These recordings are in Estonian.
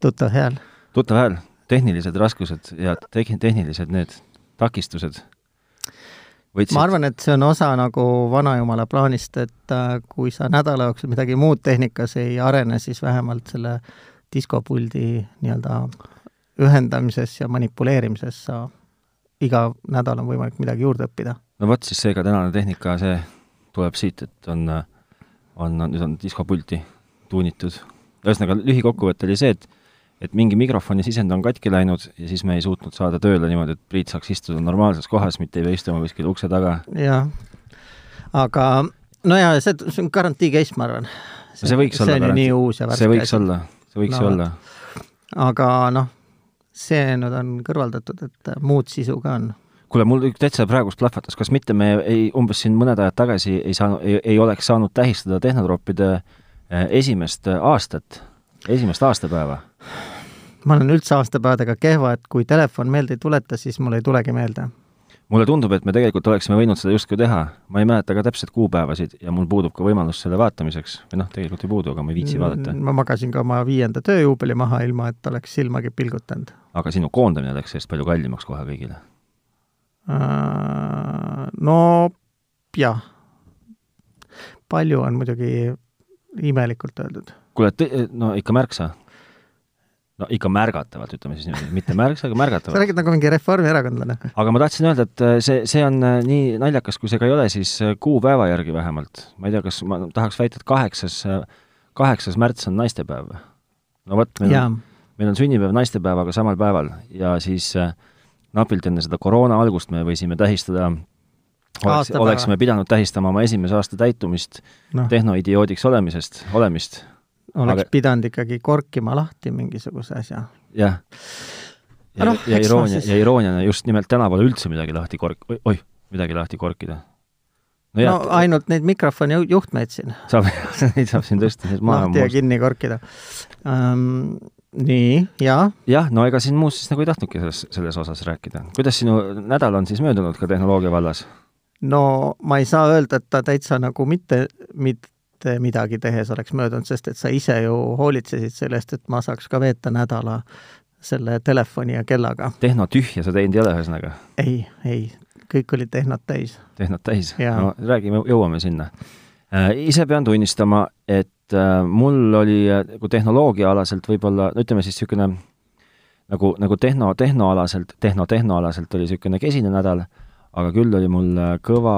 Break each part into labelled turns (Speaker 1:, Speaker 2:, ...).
Speaker 1: tuttav hääl.
Speaker 2: tuttav hääl, tehnilised raskused ja tehn-, tehnilised need takistused.
Speaker 1: Võtsid... ma arvan, et see on osa nagu vanajumala plaanist, et äh, kui sa nädala jooksul midagi muud tehnikas ei arene, siis vähemalt selle diskopuldi nii-öelda ühendamises ja manipuleerimises sa iga nädal on võimalik midagi juurde õppida.
Speaker 2: no vot, siis seega tänane tehnika, see tuleb siit, et on, on, nüüd on diskopulti tuunitud. ühesõnaga, lühikokkuvõte oli see, et et mingi mikrofoni sisend on katki läinud ja siis me ei suutnud saada tööle niimoodi, et Priit saaks istuda normaalses kohas, mitte ei pea istuma kuskil ukse taga.
Speaker 1: jah, aga no ja see, see on garantii case, ma arvan.
Speaker 2: see võiks olla.
Speaker 1: see on ju nii uus ja värske
Speaker 2: see võiks olla, see võiks no, olla.
Speaker 1: aga noh, see nüüd on kõrvaldatud, et muud sisu ka on
Speaker 2: kuule, mul täitsa praegust plahvatas, kas mitte me ei, umbes siin mõned ajad tagasi ei saanud, ei oleks saanud tähistada Tehnotroppide eh, esimest aastat, esimest aastapäeva?
Speaker 1: Ma olen üldse aastapäevadega kehva, et kui telefon meelde ei tuleta, siis mul ei tulegi meelde.
Speaker 2: mulle tundub, et me tegelikult oleksime võinud seda justkui teha, ma ei mäleta ka täpselt kuupäevasid ja mul puudub ka võimalus selle vaatamiseks, või noh, tegelikult ei puudu, aga ma ei viitsi vaadata.
Speaker 1: ma magasin ka oma viienda tööjuubeli maha, ilma et oleks silmagi pilgutanud.
Speaker 2: aga sinu koondamine läks sellest palju kallimaks kohe kõigile
Speaker 1: Äh, no jah, palju on muidugi imelikult öeldud.
Speaker 2: kuule, no ikka märksa? No ikka märgatavalt, ütleme siis niimoodi, mitte märksa, aga märgatavalt.
Speaker 1: sa räägid nagu mingi reformierakondlane.
Speaker 2: aga ma tahtsin öelda, et äh, see, see on äh, nii naljakas, kui see ka ei ole, siis kuupäeva järgi vähemalt, ma ei tea, kas ma tahaks väita, et kaheksas, kaheksas märts on naistepäev. no vot, meil on, meil on sünnipäev naistepäevaga samal päeval ja siis äh, napilt enne seda koroona algust me võisime tähistada oleks, oleksime pidanud tähistama oma esimese aasta täitumist no. tehnoidioodiks olemisest, olemist.
Speaker 1: Oleks aga... pidanud ikkagi korkima lahti mingisuguse asja.
Speaker 2: jah. ja, no, ja iroonia ja irooniana just nimelt täna pole üldse midagi lahti kork-, oih, midagi lahti korkida.
Speaker 1: no, no ainult neid mikrofoni juhtmeid siin.
Speaker 2: saab, neid saab siin tõsta, siis
Speaker 1: maha lahti ja kinni korkida um, nii, jaa.
Speaker 2: jah, no ega siin muust siis nagu ei tahtnudki selles, selles osas rääkida. kuidas sinu nädal on siis möödunud ka tehnoloogia vallas?
Speaker 1: no ma ei saa öelda, et ta täitsa nagu mitte, mitte midagi tehes oleks möödunud, sest et sa ise ju hoolitsesid sellest, et ma saaks ka veeta nädala selle telefoni ja kellaga.
Speaker 2: tehno tühja sa teinud ei ole, ühesõnaga?
Speaker 1: ei, ei, kõik olid tehnot täis.
Speaker 2: tehnot täis? no räägime, jõuame sinna äh,. ise pean tunnistama, et et äh, mul oli nagu tehnoloogiaalaselt võib-olla, no ütleme siis niisugune nagu, nagu tehno, tehnoalaselt, tehno-tehnoalaselt oli niisugune kesine nädal, aga küll oli mul kõva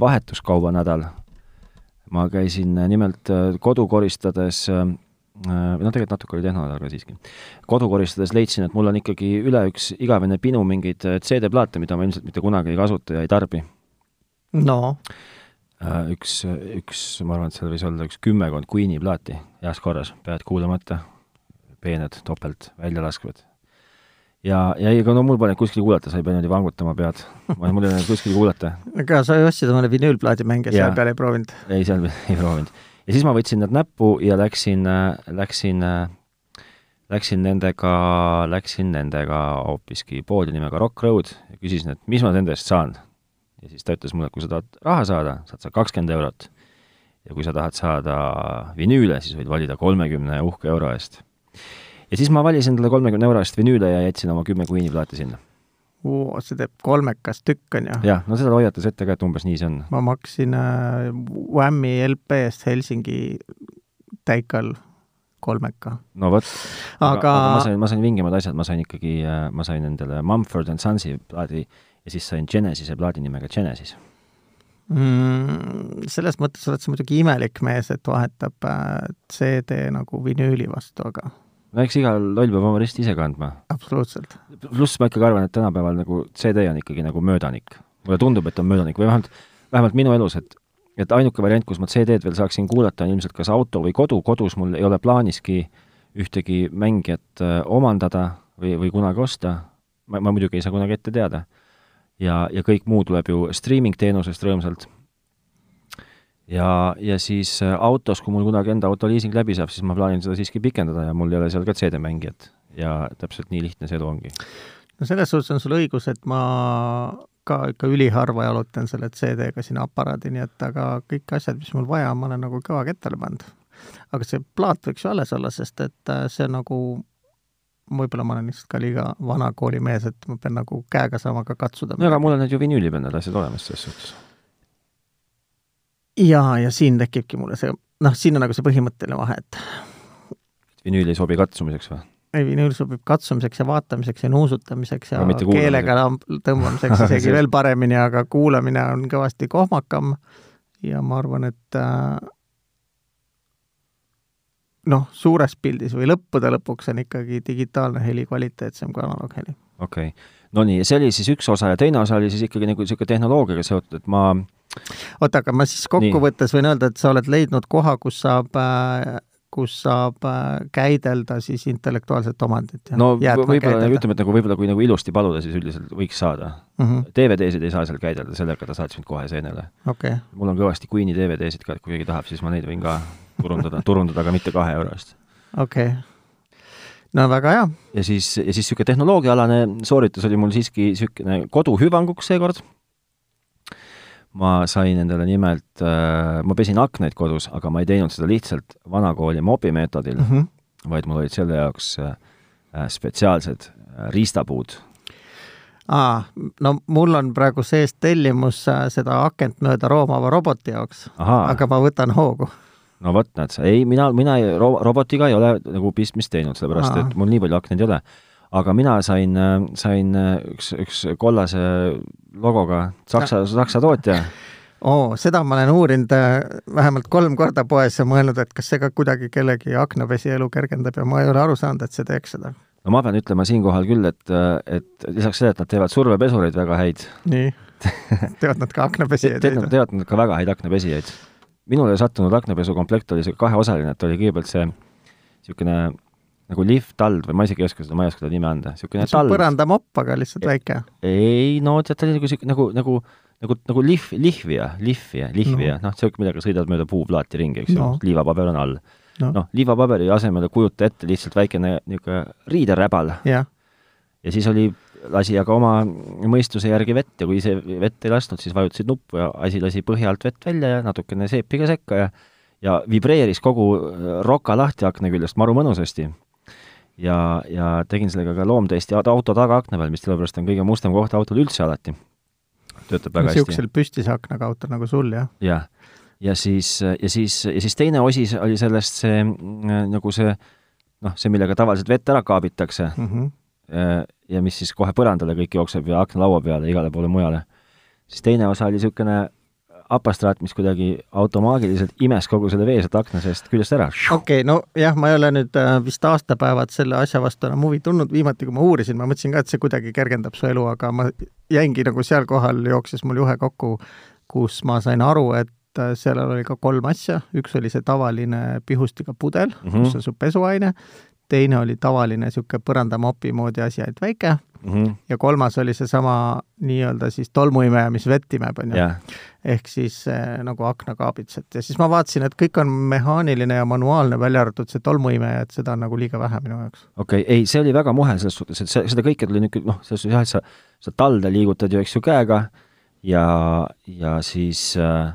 Speaker 2: vahetuskauba nädal. Ma käisin nimelt kodu koristades või noh, tegelikult natuke oli tehnonädal ka siiski. kodu koristades leidsin, et mul on ikkagi üle üks igavene pinu mingeid CD-plaate, mida ma ilmselt mitte kunagi ei kasuta ja ei tarbi.
Speaker 1: no
Speaker 2: Äh, üks, üks, ma arvan, et seal võis olla üks kümmekond Queen'i plaati heas korras, pead kuulamata, peened, topelt, väljalaskvad. Ja, ja ega no mul pole kuskil kuulata, sa ei pea niimoodi vangutama pead, mul ei ole kuskil kuulata.
Speaker 1: aga sa ostsid omale vinüülplaadi mänge, seal peal ei proovinud?
Speaker 2: ei, seal ei proovinud. ja siis ma võtsin nad näppu ja läksin, läksin, läksin nendega, läksin nendega hoopiski poodi nimega Rock Road ja küsisin, et mis ma nende eest saan ja siis ta ütles mulle, et kui sa tahad raha saada, saad sa kakskümmend eurot. ja kui sa tahad saada vinüüle, siis võid valida kolmekümne uhke euro eest. Ja siis ma valisin talle kolmekümne euro eest vinüüle ja jätsin oma kümme Queen'i plaati sinna.
Speaker 1: see teeb kolmekas tükk, on ju?
Speaker 2: jah, no seda hoiatas ette ka, et umbes nii see on.
Speaker 1: ma maksin äh, Whammi LP eest Helsingi Teikal kolmeka.
Speaker 2: no vot, aga, aga ma sain, ma sain vingemad asjad, ma sain ikkagi, äh, ma sain endale Mumford and Sonsi plaadi ja siis sain Genesise plaadi nimega Genesis
Speaker 1: mm,. Selles mõttes oled sa muidugi imelik mees, et vahetab äh, CD nagu vinüüli vastu, aga
Speaker 2: no eks igal loll peab oma risti ise kandma.
Speaker 1: absoluutselt.
Speaker 2: pluss ma ikkagi arvan, et tänapäeval nagu CD on ikkagi nagu möödanik. mulle tundub, et on möödanik või vähemalt, vähemalt minu elus, et et ainuke variant, kus ma CD-d veel saaksin kuulata, on ilmselt kas auto või kodu, kodus mul ei ole plaaniski ühtegi mängijat äh, omandada või, või kunagi osta, ma, ma muidugi ei saa kunagi ette teada ja, ja kõik muu tuleb ju streaming-teenusest rõõmsalt. Ja, ja siis äh, autos, kui mul kunagi enda auto liising läbi saab, siis ma plaanin seda siiski pikendada ja mul ei ole seal ka CD-mängijat. ja täpselt nii lihtne see elu ongi.
Speaker 1: no selles suhtes on sul õigus, et ma ka ikka üliharva jalutan selle CD-ga sinna aparaadi, nii et aga kõik asjad, mis mul vaja ma olen nagu kõva kettale pannud. aga see plaat võiks ju alles olla, sest et äh, see on nagu võib-olla ma olen lihtsalt ka liiga vana koolimees, et ma pean nagu käega saama ka katsuda.
Speaker 2: no aga mul on need ju vinüüli peal need asjad olemas selles suhtes.
Speaker 1: Jaa, ja siin tekibki mulle see, noh, siin on nagu see põhimõtteline vahe, et
Speaker 2: vinüül ei sobi katsumiseks või?
Speaker 1: ei, vinüül sobib katsumiseks ja vaatamiseks ja nuusutamiseks ja no, keelega tõmbamiseks isegi veel paremini, aga kuulamine on kõvasti kohmakam ja ma arvan, et äh, noh, suures pildis või lõppude lõpuks on ikkagi digitaalne heli kvaliteetsem kui analoogheli.
Speaker 2: okei okay., no nii, see oli siis üks osa ja teine osa oli siis ikkagi nagu niisugune tehnoloogiaga seotud, et ma
Speaker 1: oota, aga ma siis kokkuvõttes võin öelda, et sa oled leidnud koha, kus saab äh, kus saab äh, käidelda siis intellektuaalset omandit.
Speaker 2: no võib-olla, ütleme, et nagu võib-olla kui nagu ilusti paluda, siis üldiselt võiks saada mm. -hmm. DVD-sid ei saa seal käidelda, sellega ta saatis mind kohe seenele
Speaker 1: okay..
Speaker 2: mul on kõvasti Queen'i DVD-sid ka, et kui keegi tahab, siis ma neid võin ka turundada, turundada, aga mitte kahe euro eest.
Speaker 1: okei okay. No väga hea.
Speaker 2: ja siis, ja siis niisugune tehnoloogiaalane sooritus oli mul siiski niisugune koduhüvanguks seekord ma sain endale nimelt äh,, ma pesin aknaid kodus, aga ma ei teinud seda lihtsalt vanakooli mopi meetodil mm, -hmm. vaid mul olid selle jaoks äh, spetsiaalsed äh, riistapuud.
Speaker 1: aa, no mul on praegu sees tellimus äh, seda akent mööda roomava roboti jaoks, aga ma võtan hoogu
Speaker 2: no vot, näed ei, mina, mina ei, ro-, robotiga ei ole nagu pistmist teinud, sellepärast Aa. et mul nii palju aknaid ei ole aga mina sain, sain üks, üks kollase logoga Saksa, Saksa tootja
Speaker 1: oo, seda ma olen uurinud äh, vähemalt kolm korda poes ja mõelnud, et kas see ka kuidagi kellegi aknapesi elu kergendab ja ma ei ole aru saanud, et see teeks seda.
Speaker 2: no ma pean ütlema siinkohal küll, et, et lisaks sellele, et nad teevad survepesureid väga häid.
Speaker 1: nii teevad nad ka aknapesijaid
Speaker 2: te,? teevad nad ka väga häid aknapesijaid. Minule sattunud aknapesukomplekt oli see kaheosaline, et oli kõigepealt see niisugune nagu lift-tald või ma isegi ei oska seda, ma ei oska seda nime anda, niisugune tald.
Speaker 1: põrandamopp, aga lihtsalt väike.
Speaker 2: ei, no tead, ta oli nagu sihuke, nagu, nagu, nagu, nagu lihv, lihvija, lihvija, lihvija no., noh, sihuke, millega sõidad mööda puuplaati ringi, eks ju no., liivapaber on all. noh no, no, liivapaberi asemel kujuta ette lihtsalt väikene niisugune riideräbal. ja siis oli, lasi aga oma mõistuse järgi vett ja kui see vett ei lasknud, siis vajutasid nuppu ja asi lasi põhja alt vett välja ja natukene seepi ka sekka ja ja vibreeris kogu roka lahti akna küljest maru mõnusasti ja, ja tegin sellega ka loomtesti auto tagaakna peal, mis sellepärast on kõige mustem koht autol üldse alati. töötab väga hästi.
Speaker 1: niisugusel püstise aknaga autol nagu sul, jah?
Speaker 2: jah. ja siis, ja siis, ja siis teine osi oli sellest see nagu see noh, see, millega tavaliselt vett ära kaabitakse mm. -hmm. Ja mis siis kohe põrandale kõik jookseb ja aknalaua peale igale poole mujale. siis teine osa oli niisugune apastraat, mis kuidagi automaagiliselt imes kogu selle vee sealt akna seest küljest ära.
Speaker 1: okei okay,, no jah, ma ei ole nüüd äh, vist aastapäevad selle asja vastu enam huvi tundnud, viimati kui ma uurisin, ma mõtlesin ka, et see kuidagi kergendab su elu, aga ma jäingi nagu seal kohal, jooksis mul juhe kokku, kus ma sain aru, et äh, seal oli ka kolm asja, üks oli see tavaline pihustiga pudel mm, -hmm. kus asub pesuaine, teine oli tavaline niisugune põrandamopi moodi asi, ainult väike mm, -hmm. ja kolmas oli seesama nii-öelda siis tolmuimeja, mis vett imeb, on ju yeah.. ehk siis äh, nagu aknakaabitsed ja siis ma vaatasin, et kõik on mehaaniline ja manuaalne, välja arvatud see tolmuimeja, et seda on nagu liiga vähe minu jaoks.
Speaker 2: okei okay,, ei, see oli väga muhe selles suhtes, et see, seda kõike tuli niisugune noh, selles suhtes jah, et sa, sa talde liigutad ju, eks ju, käega ja, ja siis äh,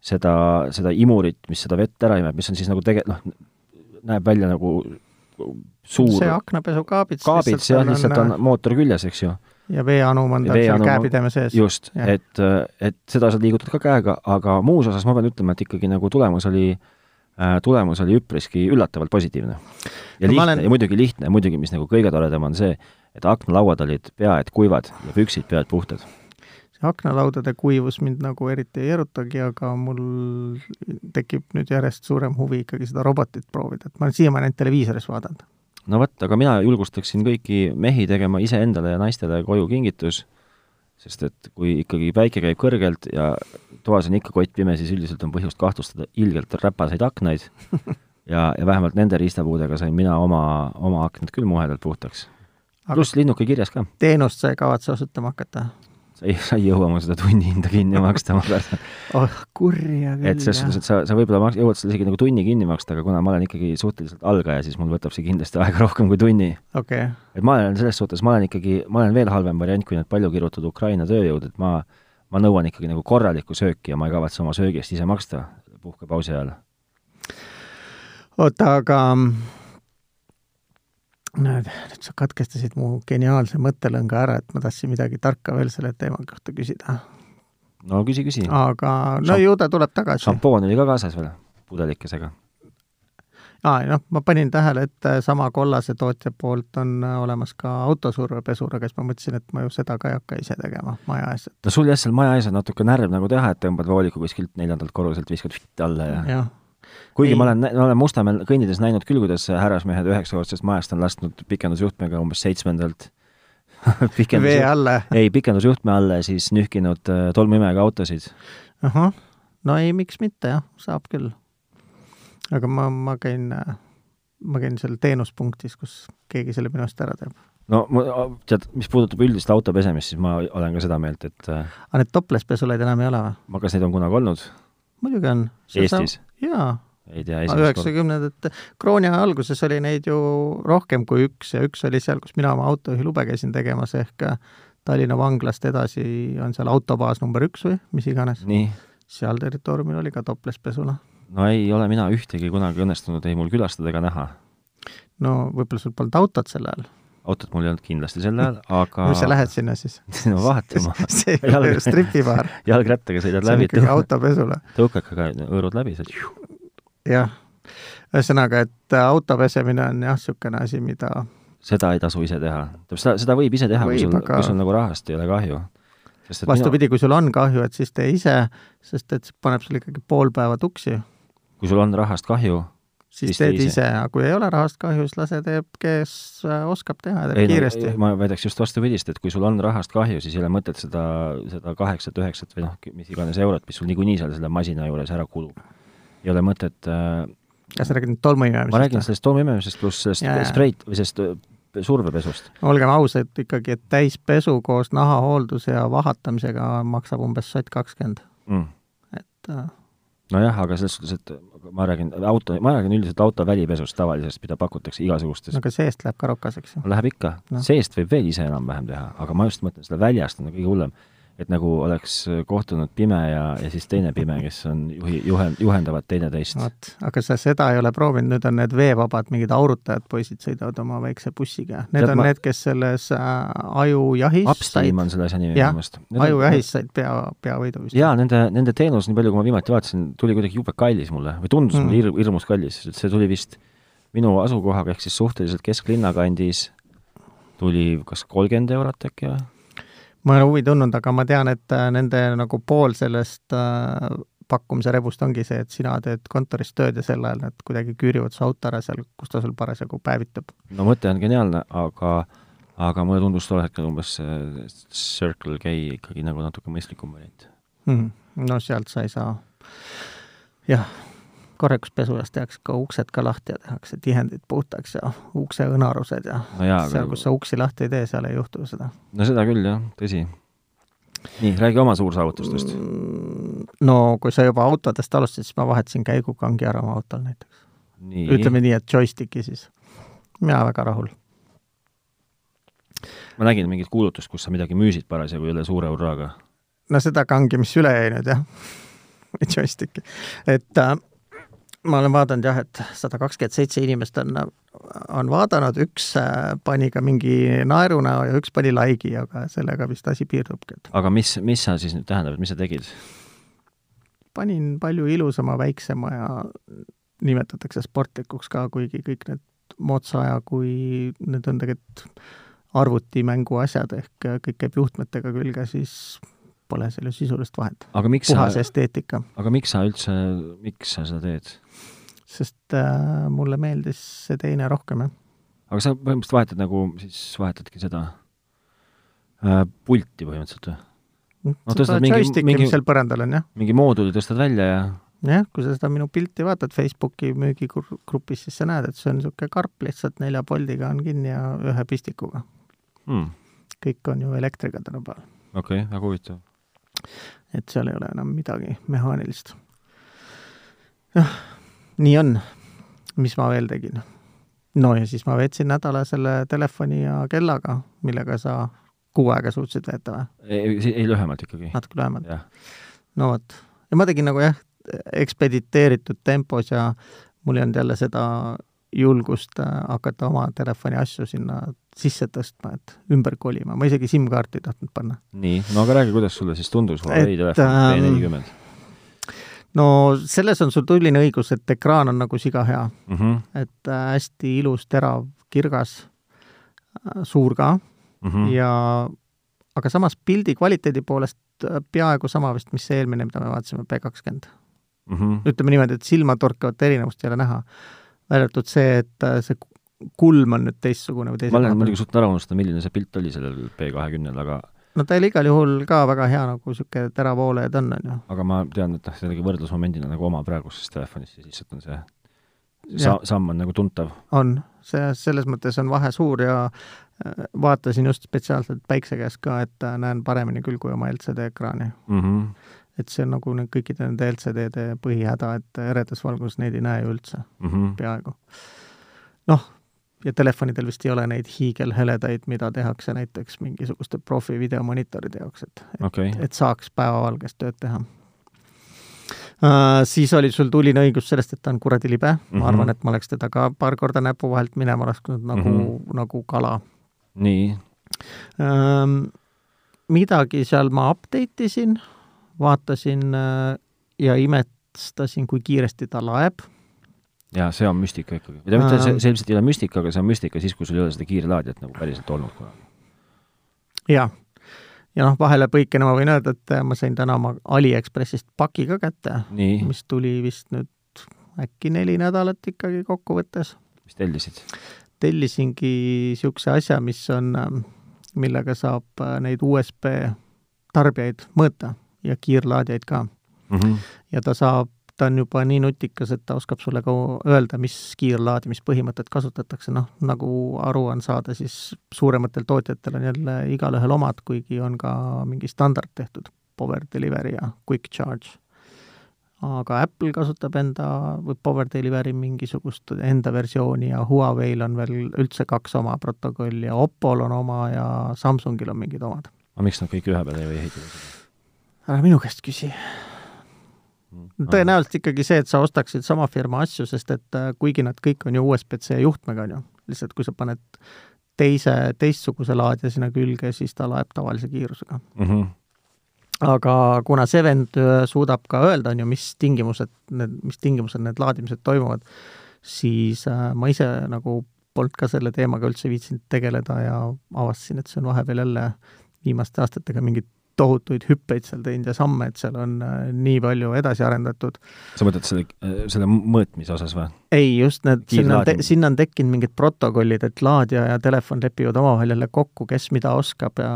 Speaker 2: seda, seda imurit, mis seda vett ära imeb, mis on siis nagu tege-, noh, näeb välja nagu suur
Speaker 1: see aknapesukaabits
Speaker 2: kaabits jah, lihtsalt on, on mootor küljes, eks ju.
Speaker 1: ja veeanum on tal seal käepideme sees.
Speaker 2: just, et, et seda sa liigutad ka käega, aga muus osas ma pean ütlema, et ikkagi nagu tulemus oli äh, tulemus oli üpriski üllatavalt positiivne. ja no, lihtne olen... ja muidugi lihtne muidugi, mis nagu kõige toredam on see, et aknalauad olid pea et kuivad ja püksid pea et puhtad
Speaker 1: see aknalaudade kuivus mind nagu eriti ei erutagi, aga mul tekib nüüd järjest suurem huvi ikkagi seda robotit proovida, et ma olen siiamaani ainult televiisoris vaadanud.
Speaker 2: no vot, aga mina julgustaksin kõiki mehi tegema iseendale ja naistele koju kingitus, sest et kui ikkagi päike käib kõrgelt ja toas on ikka kott pime, siis üldiselt on põhjust kahtlustada ilgelt räpaseid aknaid ja, ja vähemalt nende riistapuudega sain mina oma, oma aknad küll muhedalt puhtaks. pluss linnuke kirjas ka.
Speaker 1: teenust sa ei kavatse osutama hakata?
Speaker 2: Sa ei, sa ei jõua mu seda tunnihinda kinni maksta, ma kardan.
Speaker 1: oh, kurja küll,
Speaker 2: et selles suhtes, et sa, sa võib-olla maks-, jõuad seda isegi nagu tunni kinni maksta, aga kuna ma olen ikkagi suhteliselt algaja, siis mul võtab see kindlasti aega rohkem kui tunni
Speaker 1: okay..
Speaker 2: et ma olen selles suhtes, ma olen ikkagi, ma olen veel halvem variant kui need palju kirutud Ukraina tööjõud, et ma, ma nõuan ikkagi nagu korralikku sööki ja ma ei kavatse oma söögi eest ise maksta puhkepausi ajal.
Speaker 1: oota, aga näed, nüüd sa katkestasid mu geniaalse mõttelõnga ära, et ma tahtsin midagi tarka veel selle teema kohta küsida.
Speaker 2: no küsi, küsi.
Speaker 1: aga no Šamp ju ta tuleb tagasi.
Speaker 2: šampoon oli ka kaasas veel, pudelikesega?
Speaker 1: aa, noh, ma panin tähele, et sama kollase tootja poolt on olemas ka autosurvepesur, aga siis ma mõtlesin, et ma ju seda ka ei hakka ise tegema maja ees.
Speaker 2: no sul jah, seal maja ees on natuke närv nagu teha, et tõmbad vooliku kuskilt neljandalt korruselt, viskad alla ja,
Speaker 1: ja
Speaker 2: kuigi ei. ma olen, ma olen Mustamäel kõndides näinud küll, kuidas härrasmehed üheksakordsest majast on lasknud pikendusjuhtmega umbes seitsmendalt
Speaker 1: pikendus, vee alla?
Speaker 2: ei, pikendusjuhtme alla ja siis nühkinud äh, tolmuimega autosid.
Speaker 1: ahah, no ei, miks mitte jah, saab küll. aga ma, ma käin, ma käin seal teenuspunktis, kus keegi selle minu eest ära teeb.
Speaker 2: no ma, tead, mis puudutab üldist auto pesemist, siis ma olen ka seda meelt, et
Speaker 1: äh, aga need toplespesuleid enam ei ole või?
Speaker 2: kas neid on kunagi olnud?
Speaker 1: Muidugi on.
Speaker 2: Eestis?
Speaker 1: jaa
Speaker 2: ei tea,
Speaker 1: üheksakümnendate, krooni aja alguses oli neid ju rohkem kui üks ja üks oli seal, kus mina oma autojuhilube käisin tegemas, ehk Tallinna vanglast edasi on seal autobaas number üks või mis iganes. seal territooriumil oli ka toplespesu, noh.
Speaker 2: no ei ole mina ühtegi kunagi õnnestunud ei mul külastada ega näha.
Speaker 1: no võib-olla sul polnud autot sel ajal
Speaker 2: autot mul ei olnud kindlasti sel ajal, aga
Speaker 1: mis sa lähed sinna siis
Speaker 2: no vaatama
Speaker 1: see ei ole ju stripibaar.
Speaker 2: jalgrattaga sõidad läbi.
Speaker 1: see on ikkagi autopesule.
Speaker 2: tõukakaga hõõrud läbi, saad
Speaker 1: jah, ühesõnaga, et auto pesemine on jah, niisugune asi, mida
Speaker 2: seda ei tasu ise teha. seda, seda võib ise teha, kui sul aga..., kui sul nagu rahast ei ole kahju.
Speaker 1: vastupidi minu..., kui sul on kahju, et siis tee ise, sest et see paneb sul ikkagi pool päeva tuksi.
Speaker 2: kui sul on rahast kahju,
Speaker 1: siis, siis teed ise, ise., aga kui ei ole rahast kahju, siis lase teeb, kes äh, oskab teha teeb ei, kiiresti
Speaker 2: no,. ma väidaks just vastupidist, et kui sul on rahast kahju, siis ei ole mõtet seda, seda kaheksat, üheksat või noh, mis iganes eurot, mis sul niikuinii seal selle masina juures ära kulub ei ole mõtet äh,
Speaker 1: kas sa räägid nüüd tolmuimemisest?
Speaker 2: ma räägin sellest tolmuimemisest pluss sellest spreit või sellest äh, survepesust.
Speaker 1: olgem ausad ikkagi, et täispesu koos nahahoolduse ja vahatamisega maksab umbes sott kakskümmend mm.. et äh,
Speaker 2: nojah, aga selles suhtes, et ma räägin auto, ma räägin üldiselt auto välipesust tavalisest, mida pakutakse igasugustes.
Speaker 1: no aga seest läheb ka rokaseks ju.
Speaker 2: Läheb ikka no., seest võib veel ise enam-vähem teha, aga ma just mõtlen, seda väljast on kõige hullem et nagu oleks kohtunud pime ja, ja siis teine pime, kes on juhi, juhend, juhendavad teineteist.
Speaker 1: vot, aga sa seda ei ole proovinud, nüüd on need veevabad mingid aurutajad poisid sõidavad oma väikse bussiga. Need Tead, on ma... need, kes selles äh, ajujahis
Speaker 2: Upstream on selle asja nimi minu
Speaker 1: meelest. ajujahis said pea, peavõidu
Speaker 2: vist. jaa, nende, nende teenus, nii palju kui ma viimati vaatasin, tuli kuidagi jube kallis mulle või tundus mm. mulle hir-, hirmus kallis, et see tuli vist minu asukohaga ehk siis suhteliselt kesklinna kandis tuli kas kolmkümmend eurot äkki või?
Speaker 1: Ma ei ole huvi tundnud, aga ma tean, et äh, nende nagu pool sellest äh, pakkumise rebust ongi see, et sina teed kontoris tööd ja sel ajal nad kuidagi küürivad su auto ära seal, kus ta sul parasjagu päevitub.
Speaker 2: no mõte on geniaalne, aga aga mulle tundus tol hetkel umbes see Circle K ikkagi nagu natuke mõistlikum variant
Speaker 1: mm. -hmm. no sealt sa ei saa, jah korrakuspesulas tehakse ka uksed ka lahti ja tehakse tihendid puhtaks ja ukseõnarused ja no jaa, seal, kus sa uksi lahti ei tee, seal ei juhtu seda.
Speaker 2: no seda küll jah, tõsi. nii, räägi oma suursaavutustest mm,.
Speaker 1: no kui sa juba autodest alustasid, siis ma vahetasin käigukangi ära oma autol näiteks. ütleme nii, et joystick'i siis. mina väga rahul.
Speaker 2: ma nägin mingit kuulutust, kus sa midagi müüsid parasjagu üle suure hurraaga.
Speaker 1: no seda kangi, mis üle jäi nüüd jah joystick'i, et äh, ma olen vaadanud jah, et sada kakskümmend seitse inimest on, on vaadanud, üks äh, pani ka mingi naerunäo ja üks pani like'i, aga sellega vist asi piirdubki.
Speaker 2: aga mis, mis sa siis nüüd tähendab, et mis sa tegid?
Speaker 1: panin palju ilusama, väiksema ja nimetatakse sportlikuks ka, kuigi kõik need moodsa aja, kui need on tegelikult arvutimängu asjad ehk kõik käib juhtmetega külge, siis pole seal ju sisulist vahet. puhas sa, esteetika.
Speaker 2: aga miks sa üldse, miks sa seda teed?
Speaker 1: sest äh, mulle meeldis see teine rohkem, jah.
Speaker 2: aga sa põhimõtteliselt vahetad nagu, siis vahetadki seda äh, pulti põhimõtteliselt või?
Speaker 1: no tõstad mingi, mingi, seal põrandal on, jah.
Speaker 2: mingi mooduli tõstad välja ja
Speaker 1: jah, kui sa seda minu pilti vaatad Facebooki müügigrupis, siis sa näed, et see on niisugune karp lihtsalt nelja poldiga on kinni ja ühe pistikuga hmm.. kõik on ju elektriga tänapäeval.
Speaker 2: okei okay,, väga huvitav
Speaker 1: et seal ei ole enam midagi mehaanilist. noh, nii on. mis ma veel tegin? no ja siis ma veetsin nädala selle telefoni ja kellaga, millega sa kuu aega suutsid veeta või?
Speaker 2: ei, ei lühemalt ikkagi.
Speaker 1: natuke lühemalt? no vot. ja ma tegin nagu jah, ekspediteeritud tempos ja mul ei olnud jälle seda julgust äh, hakata oma telefoni asju sinna sisse tõstma, et ümber kolima, ma isegi SIM-kaarti ei tahtnud panna.
Speaker 2: nii, no aga räägi, kuidas sulle siis tundus Huawei telefon P40?
Speaker 1: Ähm, no selles on sul tuline õigus, et ekraan on nagu siga hea
Speaker 2: mm. -hmm.
Speaker 1: et äh, hästi ilus, terav, kirgas äh,, suur ka
Speaker 2: Mm -hmm.
Speaker 1: ja aga samas pildi kvaliteedi poolest peaaegu sama vist, mis see eelmine, mida me vaatasime, P kakskümmend
Speaker 2: mm. -hmm.
Speaker 1: ütleme niimoodi, et silmatorkavat erinevust ei ole näha. Välja arvatud see, et äh, see kulm on nüüd teistsugune või teise
Speaker 2: ma olen muidugi suutnud ära unustada, milline see pilt oli sellel P kahekümnel, aga
Speaker 1: no ta oli igal juhul ka väga hea nagu niisugune teravoolejad on, on ju.
Speaker 2: aga ma tean, et noh, see tegi võrdlusmomendina nagu oma praeguses telefonis ja lihtsalt on see sa-, samm on nagu tuntav.
Speaker 1: on, see, selles mõttes on vahe suur ja äh, vaatasin just spetsiaalselt päikse käes ka, et äh, näen paremini küll kui oma LCD ekraani
Speaker 2: mm. -hmm.
Speaker 1: Et see on nagu nüüd kõikide nende LCD-de põhihäda, et eredas valguses neid ei näe ju üldse
Speaker 2: mm, -hmm.
Speaker 1: peaaegu. noh, ja telefonidel vist ei ole neid hiigelheledaid, mida tehakse näiteks mingisuguste profi videomonitoride jaoks, et
Speaker 2: okay.
Speaker 1: et, et saaks päevavalges tööd teha Uh, siis oli sul tuline õigus sellest, et ta on kuradi libe mm, -hmm. ma arvan, et ma oleks teda ka paar korda näpu vahelt minema lasknud nagu mm, -hmm. nagu kala.
Speaker 2: nii
Speaker 1: uh,. midagi seal ma update isin, vaatasin uh, ja imestasin, kui kiiresti ta laeb.
Speaker 2: jaa, see on müstika ikkagi. või tähendab, see, see ilmselt ei ole müstika, aga see on müstika siis, kui sul ei ole seda kiirlaadijat nagu päriselt olnud kunagi.
Speaker 1: jah ja noh, vahelepõikena ma võin öelda, et ma sain täna oma Aliekspressist paki ka kätte, mis tuli vist nüüd äkki neli nädalat ikkagi kokkuvõttes.
Speaker 2: mis tellisid?
Speaker 1: tellisingi niisuguse asja, mis on, millega saab neid USB tarbijaid mõõta ja kiirlaadijaid ka
Speaker 2: mm. -hmm.
Speaker 1: ja ta saab ta on juba nii nutikas, et ta oskab sulle ka öelda, mis kiirlaadimispõhimõtet kasutatakse, noh, nagu aru on saada, siis suurematel tootjatel on jälle igalühel omad, kuigi on ka mingi standard tehtud, Power Delivery ja Quick Charge. aga Apple kasutab enda või Power Delivery mingisugust enda versiooni ja Huawei'l on veel üldse kaks oma protokolli ja Oppol on oma ja Samsungil on mingid omad.
Speaker 2: aga miks nad kõik ühe peale ei või ehitada?
Speaker 1: Ära minu käest küsi Mm. tõenäoliselt ikkagi see, et sa ostaksid sama firma asju, sest et äh, kuigi nad kõik on ju USB-C juhtmega, on ju, lihtsalt kui sa paned teise, teistsuguse laadija sinna külge, siis ta laeb tavalise kiirusega
Speaker 2: mm. -hmm.
Speaker 1: aga kuna see vend äh, suudab ka öelda, on ju, mis tingimused, need, mis tingimused need laadimised toimuvad, siis äh, ma ise nagu polnud ka selle teemaga üldse viitsinud tegeleda ja avastasin, et see on vahepeal jälle viimaste aastatega mingit tohutuid hüppeid seal teinud ja samme, et seal on äh, nii palju edasi arendatud.
Speaker 2: sa mõtled selle, äh, selle mõõtmise osas või?
Speaker 1: ei, just need, sinna on, sinna on tekkinud mingid protokollid, et laadija ja telefon lepivad omavahel jälle kokku, kes mida oskab ja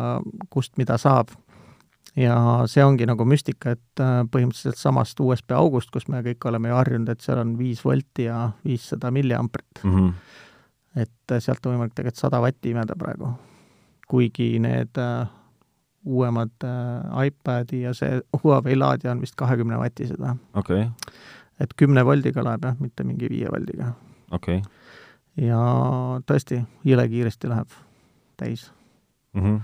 Speaker 1: kust mida saab. ja see ongi nagu müstika, et äh, põhimõtteliselt samast USB august, kus me kõik oleme ju harjunud, et seal on viis volti ja viissada milliamprit
Speaker 2: mm. -hmm.
Speaker 1: et sealt on võimalik tegelikult sada vatti imeda praegu. kuigi need äh, uuemad äh, iPadi ja see Huawei laadija on vist kahekümne vatised või?
Speaker 2: okei okay..
Speaker 1: et kümne voldiga laeb jah, mitte mingi viie voldiga.
Speaker 2: okei okay..
Speaker 1: ja tõesti, jõle kiiresti läheb täis
Speaker 2: mm. -hmm.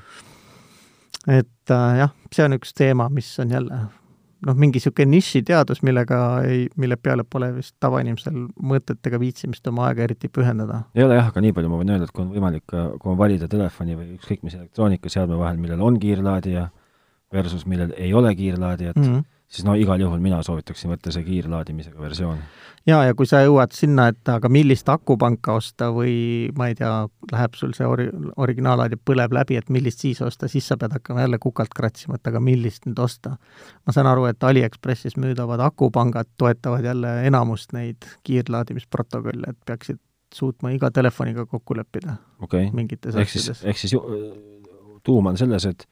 Speaker 1: et äh, jah, see on üks teema, mis on jälle noh, mingi niisugune nišiteadus, millega ei, mille peale pole vist tavainimesel mõtet ega viitsimist oma aega eriti pühendada.
Speaker 2: ei ole jah, aga nii palju ma võin öelda, et kui on võimalik, kui on valida telefoni või ükskõik mis elektroonikaseadme vahel, millel on kiirlaadija versus millel ei ole kiirlaadijat mm, -hmm siis no igal juhul mina soovitaksin võtta see kiirlaadimisega versioon.
Speaker 1: jaa, ja kui sa jõuad sinna, et aga millist akupanka osta või ma ei tea, läheb sul see ori-, originaalaadija põleb läbi, et millist siis osta, siis sa pead hakkama jälle kukalt kratsima, et aga millist nüüd osta. ma saan aru, et Aliekspressis müüdavad akupangad toetavad jälle enamust neid kiirlaadimisprotokolle, et peaksid suutma iga telefoniga kokku leppida
Speaker 2: okay.
Speaker 1: mingites
Speaker 2: ehk siis, ehk siis ju, tuum on selles, et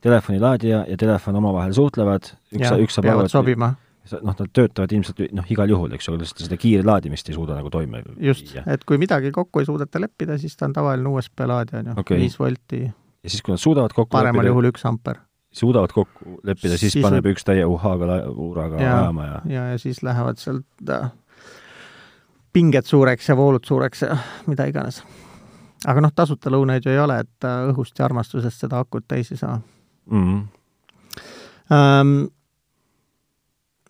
Speaker 2: telefonilaadija ja telefon omavahel suhtlevad, üks, üks saab
Speaker 1: aru, et sobima.
Speaker 2: noh, nad töötavad ilmselt noh, igal juhul, eks ole, sest seda kiirlaadimist ei suuda nagu toime
Speaker 1: just, et kui midagi kokku ei suudeta leppida, siis ta on tavaline USB laadija, on ju okay., viis volti.
Speaker 2: ja siis, kui nad suudavad kokku
Speaker 1: paremal leppida, juhul üks amper.
Speaker 2: suudavad kokku leppida, siis, siis paneb üks täie uhhaaga, uuraga ajama ja
Speaker 1: ja, ja siis lähevad sealt äh, pinged suureks ja voolud suureks ja mida iganes. aga noh, tasuta lõunaid ju ei ole, et äh, õhust ja armastusest seda akut täis ei saa
Speaker 2: mm.
Speaker 1: Um,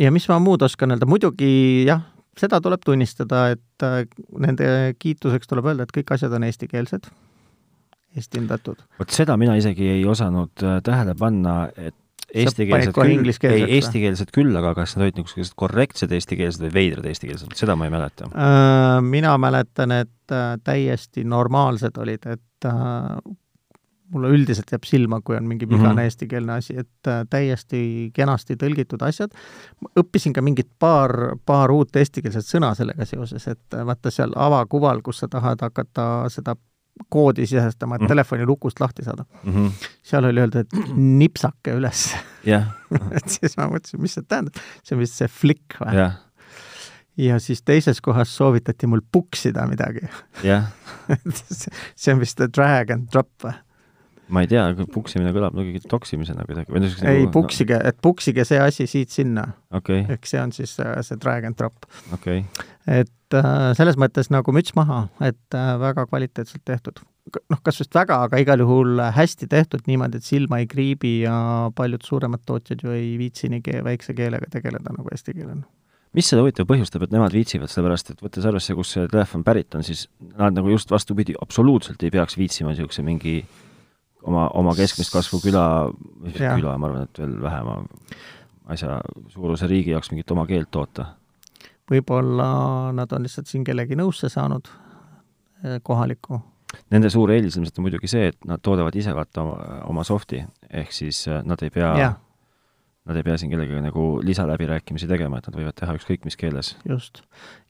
Speaker 1: ja mis ma muud oskan öelda, muidugi jah, seda tuleb tunnistada, et äh, nende kiituseks tuleb öelda, et kõik asjad on eestikeelsed, eestindatud.
Speaker 2: vot seda mina isegi ei osanud äh, tähele panna, et eestikeelsed küll, ei eestikeelsed küll, aga kas nad olid niisugused korrektsed eestikeelsed või veidrad eestikeelsed, seda ma ei mäleta.
Speaker 1: Äh, mina mäletan, et täiesti normaalsed olid, et mulle üldiselt jääb silma, kui on mingi vigane mm -hmm. eestikeelne asi, et äh, täiesti kenasti tõlgitud asjad. õppisin ka mingit paar, paar uut eestikeelset sõna sellega seoses, et äh, vaata seal avakuval, kus sa tahad hakata seda koodi sisestama, et mm -hmm. telefoni lukust lahti saada mm. -hmm. seal oli öeldud, et nipsake üles
Speaker 2: yeah.
Speaker 1: et siis ma mõtlesin, mis see tähendab, see on vist see flick või yeah.? ja siis teises kohas soovitati mul puksida midagi
Speaker 2: yeah.
Speaker 1: see on vist drag and drop või?
Speaker 2: Ma ei tea, puksimine kõlab muidugi toksimisena kuidagi.
Speaker 1: ei, puksige no., et puksige see asi siit-sinna
Speaker 2: okay..
Speaker 1: ehk see on siis äh, see drag and drop
Speaker 2: okay..
Speaker 1: et äh, selles mõttes nagu müts maha, et äh, väga kvaliteetselt tehtud. noh, kas just väga, aga igal juhul hästi tehtud niimoodi, et silma ei kriibi ja paljud suuremad tootjad ju ei viitsi nii kee, väikse keelega tegeleda nagu eesti keel on
Speaker 2: mis seda huvitav põhjustab, et nemad viitsivad, sellepärast et võttes arvesse, kust see telefon pärit on, siis nad nagu just vastupidi, absoluutselt ei peaks viitsima niisuguse mingi oma, oma keskmist kasvu küla, küla, ma arvan, et veel vähema asja suuruse riigi jaoks mingit oma keelt toota.
Speaker 1: võib-olla nad on lihtsalt siin kellegi nõusse saanud, eh, kohalikku.
Speaker 2: Nende suur eelis ilmselt on muidugi see, et nad toodavad ise vaata oma, oma soft'i, ehk siis eh, nad ei pea Nad ei pea siin kellegagi nagu lisaläbirääkimisi tegema, et nad võivad teha ükskõik mis keeles.
Speaker 1: just.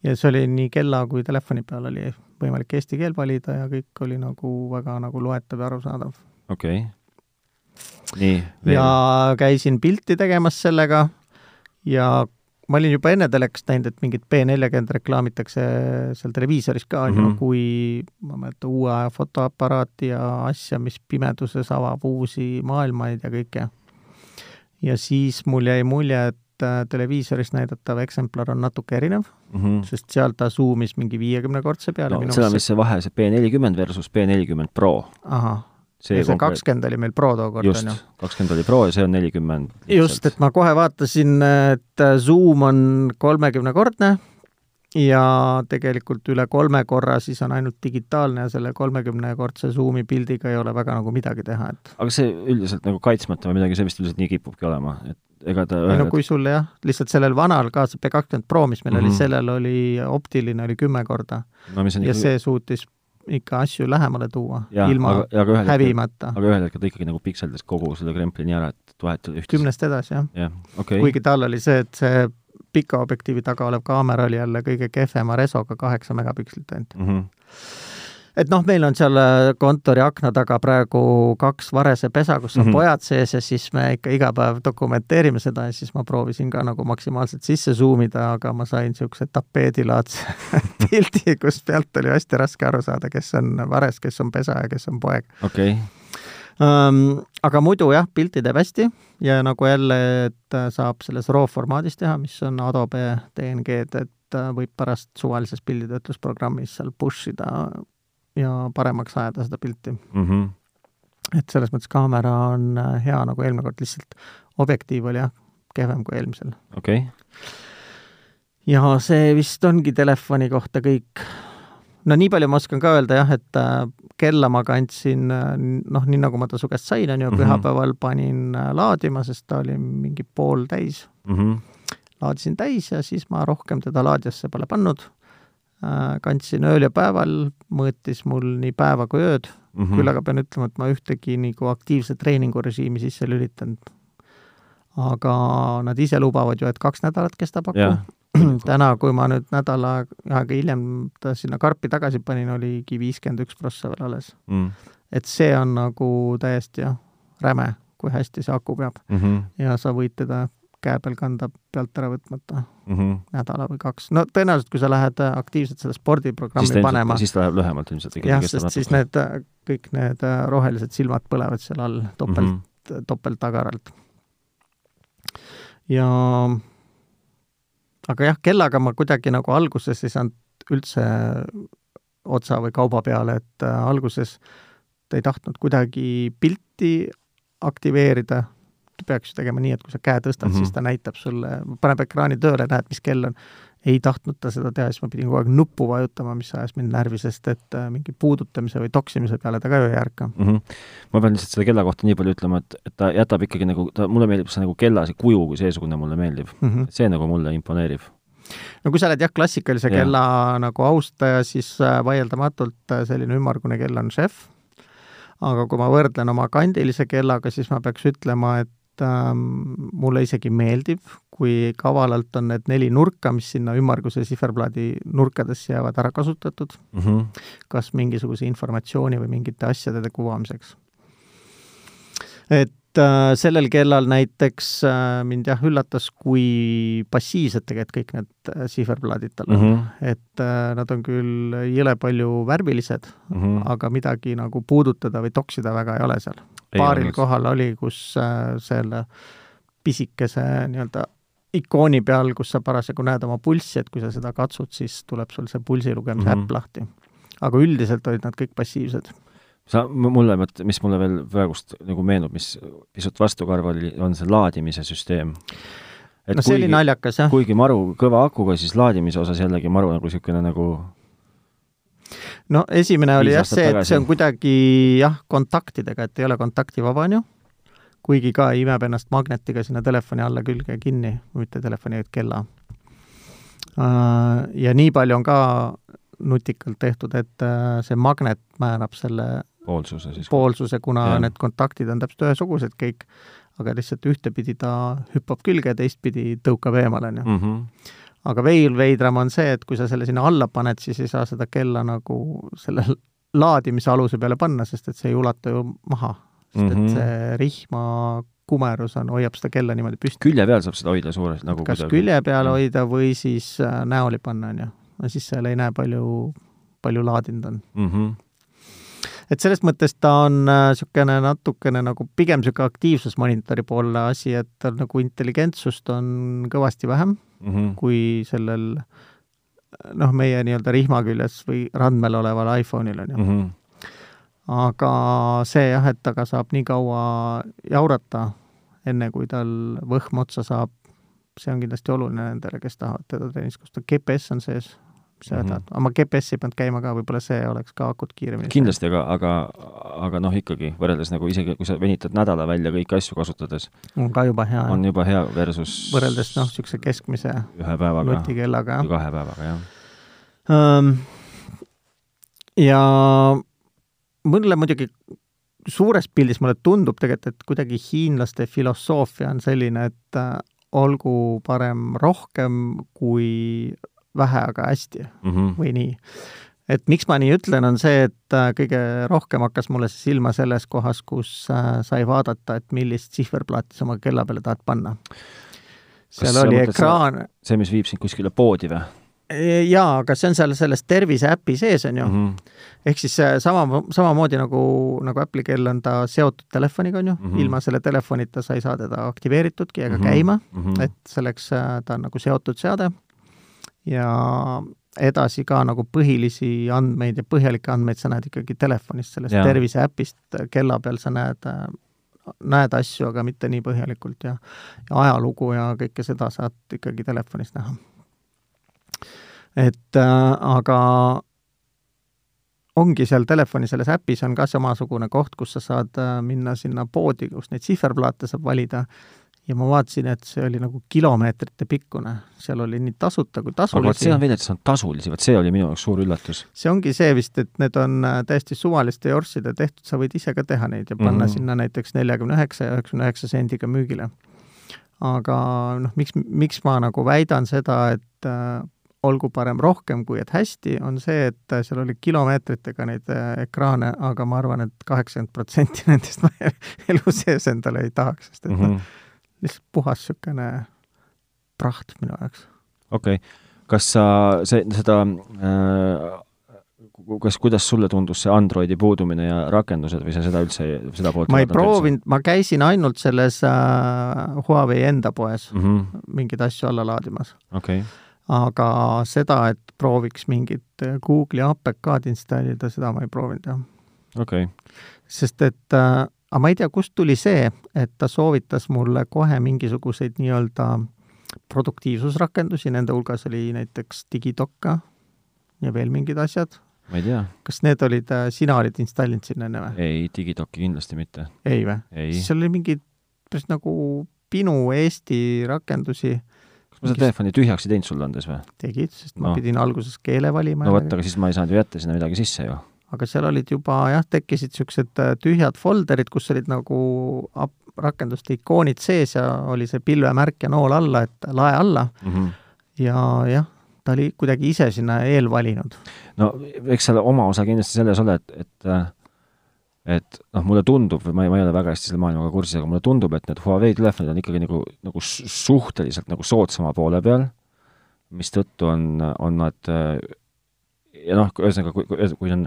Speaker 1: ja see oli nii kella kui telefoni peal oli võimalik eesti keel valida ja kõik oli nagu väga nagu loetav ja arusaadav
Speaker 2: okei okay.. nii.
Speaker 1: ja käisin pilti tegemas sellega ja ma olin juba enne telekast näinud, et mingit B40 reklaamitakse seal televiisoris ka, on ju, kui ma mäletan, uue aja fotoaparaati ja asja, mis pimeduses avab uusi maailmaid ja kõike. ja siis mul jäi mulje, et äh, televiisoris näidatav eksemplar on natuke erinev mm, -hmm. sest seal ta suumis mingi viiekümnekordse peale.
Speaker 2: no seal on vist see vahe, see B40 versus B40 Pro.
Speaker 1: ahah see, kakskümmend oli meil Pro tookord,
Speaker 2: on ju? kakskümmend oli Pro ja see on nelikümmend.
Speaker 1: just, et ma kohe vaatasin, et Zoom on kolmekümnekordne ja tegelikult üle kolme korra siis on ainult digitaalne ja selle kolmekümnekordse Zoomi pildiga ei ole väga nagu midagi teha, et
Speaker 2: aga see üldiselt nagu kaitsmata või midagi, see vist üldiselt nii kipubki olema, et ega ta
Speaker 1: ei no kui sul jah, lihtsalt sellel vanal ka, see P20 Pro, mis meil mm -hmm. oli, mhm. sellel oli optiline oli kümme korda no,. ja ikka... see suutis ikka asju lähemale tuua, ilma aga, aga hävimata.
Speaker 2: aga ühel hetkel ta ikkagi nagu pikseldas kogu selle krempli nii ära, et vahetada üht
Speaker 1: kümnest edasi, jah
Speaker 2: ja,. Okay.
Speaker 1: kuigi tal oli see, et see pika objektiivi taga olev kaamera oli jälle kõige kehvema resoga, kaheksa megapikslit ainult mm. -hmm et noh, meil on seal äh, kontori akna taga praegu kaks varesepesa, kus on mm -hmm. pojad sees ja siis me ikka iga päev dokumenteerime seda ja siis ma proovisin ka nagu maksimaalselt sisse zoom ida, aga ma sain niisuguse tapeedilaadse pildi, kus pealt oli hästi raske aru saada, kes on vares, kes on pesa ja kes on poeg.
Speaker 2: okei okay.
Speaker 1: Um, aga muidu jah, pilti teeb hästi ja nagu jälle, et saab selles RAW formaadis teha, mis on Adobe DNG-d, et võib pärast suvalises pilditöötlusprogrammis seal push ida ja paremaks ajada seda pilti mm. -hmm. et selles mõttes kaamera on äh, hea nagu eelmine kord, lihtsalt objektiiv oli jah, kehvem kui eelmisel.
Speaker 2: okei okay.
Speaker 1: ja see vist ongi telefoni kohta kõik. no nii palju ma oskan ka öelda jah, et äh, kella ma kandsin äh, noh, nii nagu ma ta su käest sain, on ju, mhm. pühapäeval panin laadima, sest ta oli mingi pool täis mm. -hmm. laadisin täis ja siis ma rohkem teda laadijasse pole pannud kandsin ööl ja päeval, mõõtis mul nii päeva kui ööd mm, -hmm. küll aga pean ütlema, et ma ühtegi nagu aktiivset treeningurežiimi sisse lülitanud. aga nad ise lubavad ju, et kaks nädalat kestab aku. täna, kui ma nüüd nädala aega hiljem ta sinna karpi tagasi panin, oligi viiskümmend üks prossa veel alles mm.. et see on nagu täiesti jah, räme, kui hästi see aku peab mm. -hmm. ja sa võid teda käe peal kanda pealt ära võtmata mm -hmm. nädala või kaks. no tõenäoliselt, kui sa lähed äh, aktiivselt seda spordiprogrammi
Speaker 2: siis
Speaker 1: panema.
Speaker 2: siis läheb lühemalt ilmselt.
Speaker 1: jah, sest natuke. siis need, äh, kõik need äh, rohelised silmad põlevad seal all topelt mm, -hmm. topelttagaralt. ja aga jah, kellaga ma kuidagi nagu alguses ei saanud üldse otsa või kauba peale, et alguses ta ei tahtnud kuidagi pilti aktiveerida peaks ju tegema nii, et kui sa käe tõstad mm, -hmm. siis ta näitab sulle, paneb ekraani tööle, näed, mis kell on. ei tahtnud ta seda teha, siis ma pidin kogu aeg nuppu vajutama, mis ajas mind närvi, sest et äh, mingi puudutamise või toksimise peale ta ka ju ei ärka mm.
Speaker 2: -hmm. ma pean lihtsalt selle kella kohta nii palju ütlema, et, et ta jätab ikkagi nagu, ta, mulle meeldib see nagu kella, see kuju kui seesugune mulle meeldib mm. -hmm. see nagu mulle imponeerib
Speaker 1: no kui sa oled jah, klassikalise ja. kella nagu austaja, siis äh, vaieldamatult äh, selline ümmargune kell on šef aga kui ma võrdlen oma kandilise kellaga, siis ma peaks ütlema, et ähm, mulle isegi meeldib, kui kavalalt on need neli nurka, mis sinna ümmarguse siferplaadi nurkadesse jäävad, ära kasutatud mm. -hmm. kas mingisuguse informatsiooni või mingite asjade kuvamiseks. et et äh, sellel kellal näiteks äh, mind jah üllatas, kui passiivsed tegelikult kõik need äh, siferplaadid tal on mm. -hmm. et nad on küll jõle palju värvilised mm, -hmm. aga midagi nagu puudutada või toksida väga ei ole seal. Paaril kohal oli, kus äh, selle pisikese nii-öelda ikooni peal, kus sa parasjagu näed oma pulssi, et kui sa seda katsud, siis tuleb sul see pulsi lugemise mm -hmm. äpp lahti. aga üldiselt olid nad kõik passiivsed
Speaker 2: sa, mulle, mis mulle veel praegust nagu meenub, mis pisut vastukarva oli, on see laadimise süsteem.
Speaker 1: No see kuigi, oli naljakas, jah.
Speaker 2: kuigi maru kõva akuga, siis laadimise osas jällegi maru nagu niisugune nagu
Speaker 1: no esimene oli jah see, et see on kuidagi jah, kontaktidega, et ei ole kontaktivaba, on ju, kuigi ka imeb ennast magnetiga sinna telefoni alla külge kinni, mitte telefoni, vaid kella. Äh, ja nii palju on ka nutikalt tehtud, et äh, see magnet määrab selle
Speaker 2: poolsuse siis?
Speaker 1: poolsuse, kuna ja. need kontaktid on täpselt ühesugused kõik, aga lihtsalt ühtepidi ta hüppab külge, teistpidi tõukab eemale, on ju. Aga veel veidram on see, et kui sa selle sinna alla paned, siis ei saa seda kella nagu selle laadimise aluse peale panna, sest et see ei ulatu ju maha. sest mm -hmm. et mhm. see rihma kumerus on, hoiab seda kella niimoodi püsti.
Speaker 2: külje peal saab seda hoida suuresti nagu
Speaker 1: kas kuidagi. külje peal ja. hoida või siis äh, näoli panna, on ju. no siis seal ei näe palju, palju laadinud on mm. -hmm et selles mõttes ta on niisugune äh, natukene nagu pigem niisugune aktiivsusmonitori poolne asi, et tal nagu intelligentsust on kõvasti vähem mm -hmm. kui sellel noh, meie nii-öelda rihma küljes või randmel oleval iPhone'il, on ju mm. -hmm. aga see jah, et temaga saab nii kaua jaurata, enne kui tal võhm otsa saab, see on kindlasti oluline nendele, kes tahavad teda treenis kasutada, GPS on sees, mis sa mm, -hmm. aga ma GPS-i ei pannud käima ka, võib-olla see oleks ka akut kiiremini.
Speaker 2: kindlasti, aga, aga, aga noh, ikkagi võrreldes nagu isegi, kui sa venitad nädala välja kõiki asju kasutades,
Speaker 1: on ka juba hea.
Speaker 2: on juba hea versus
Speaker 1: võrreldes noh, niisuguse keskmise
Speaker 2: ühe päevaga,
Speaker 1: nutikellaga,
Speaker 2: jah. kahe päevaga, jah
Speaker 1: um,. ja mulle muidugi suures pildis mulle tundub tegelikult, et kuidagi hiinlaste filosoofia on selline, et äh, olgu parem rohkem kui vähe, aga hästi mm -hmm. või nii. et miks ma nii ütlen, on see, et äh, kõige rohkem hakkas mulle silma selles kohas, kus äh, sai vaadata, et millist sihverplaati sa oma kella peale tahad panna. seal Kas oli ekraan.
Speaker 2: see, mis viib sind kuskile poodi või?
Speaker 1: Jaa, aga see on seal selles tervise äpi sees, on ju mm. -hmm. ehk siis äh, sama, samamoodi nagu, nagu Apple'i kell on ta seotud telefoniga, on ju mm, -hmm. ilma selle telefonita sa ei saa teda aktiveeritudki ega mm -hmm. käima mm, -hmm. et selleks ta on nagu seotud seade ja edasi ka nagu põhilisi andmeid ja põhjalikke andmeid sa näed ikkagi telefonist, sellest ja. terviseäpist, kella peal sa näed, näed asju, aga mitte nii põhjalikult ja, ja ajalugu ja kõike seda saad ikkagi telefonist näha. et äh, aga ongi seal telefoni selles äpis on ka samasugune koht, kus sa saad äh, minna sinna poodi, kus neid sihverplaate saab valida ja ma vaatasin, et see oli nagu kilomeetrite pikkune, seal oli nii tasuta kui tasulisi. aga vot
Speaker 2: see on veider, et see on tasulisi, vot see oli minu jaoks suur üllatus.
Speaker 1: see ongi see vist, et need on äh, täiesti suvaliste jorsside tehtud, sa võid ise ka teha neid ja panna mm -hmm. sinna näiteks neljakümne üheksa ja üheksakümne üheksa sendiga müügile. aga noh, miks, miks ma nagu väidan seda, et äh, olgu parem rohkem kui et hästi, on see, et äh, seal oli kilomeetritega neid äh, ekraane, aga ma arvan et, et kaheksakümmend protsenti nendest ma elu sees endale ei tahaks, sest et mm -hmm lihtsalt puhas niisugune praht minu jaoks.
Speaker 2: okei okay., kas sa see, seda äh, kas, kuidas sulle tundus see Androidi puudumine ja rakendused või sa seda üldse, seda poolt
Speaker 1: ma ei proovinud, ma käisin ainult selles äh, Huawei enda poes mm -hmm. mingeid asju alla laadimas
Speaker 2: okay..
Speaker 1: aga seda, et prooviks mingit Google'i APK-d installida, seda ma ei proovinud, jah.
Speaker 2: okei okay.
Speaker 1: sest et äh, aga ma ei tea, kust tuli see, et ta soovitas mulle kohe mingisuguseid nii-öelda produktiivsusrakendusi, nende hulgas oli näiteks Digidokka ja veel mingid asjad.
Speaker 2: ma ei tea.
Speaker 1: kas need olid, äh, sina olid installinud sinna enne või?
Speaker 2: ei, Digidokki kindlasti mitte.
Speaker 1: ei või? siis seal oli mingi päris nagu pinu Eesti rakendusi.
Speaker 2: ma seda telefoni tühjaks ei teinud sulle andes või?
Speaker 1: tegid, sest no. ma pidin alguses keele valima.
Speaker 2: no vot, aga siis ma ei saanud ju jätta sinna midagi sisse ju
Speaker 1: aga seal olid juba jah, tekkisid niisugused äh, tühjad folderid, kus olid nagu rakenduste ikoonid sees ja oli see pilvemärk ja nool alla, et lae alla mm. -hmm. ja jah, ta oli kuidagi ise sinna eelvalinud.
Speaker 2: no eks seal oma osa kindlasti selles ole, et, et äh, et noh, mulle tundub, või ma ei, ma ei ole väga hästi selle maailmaga kursis, aga mulle tundub, et need Huawei telefonid on ikkagi nagu, nagu suhteliselt nagu soodsama poole peal, mistõttu on, on nad äh, ja noh, ühesõnaga, kui, kui on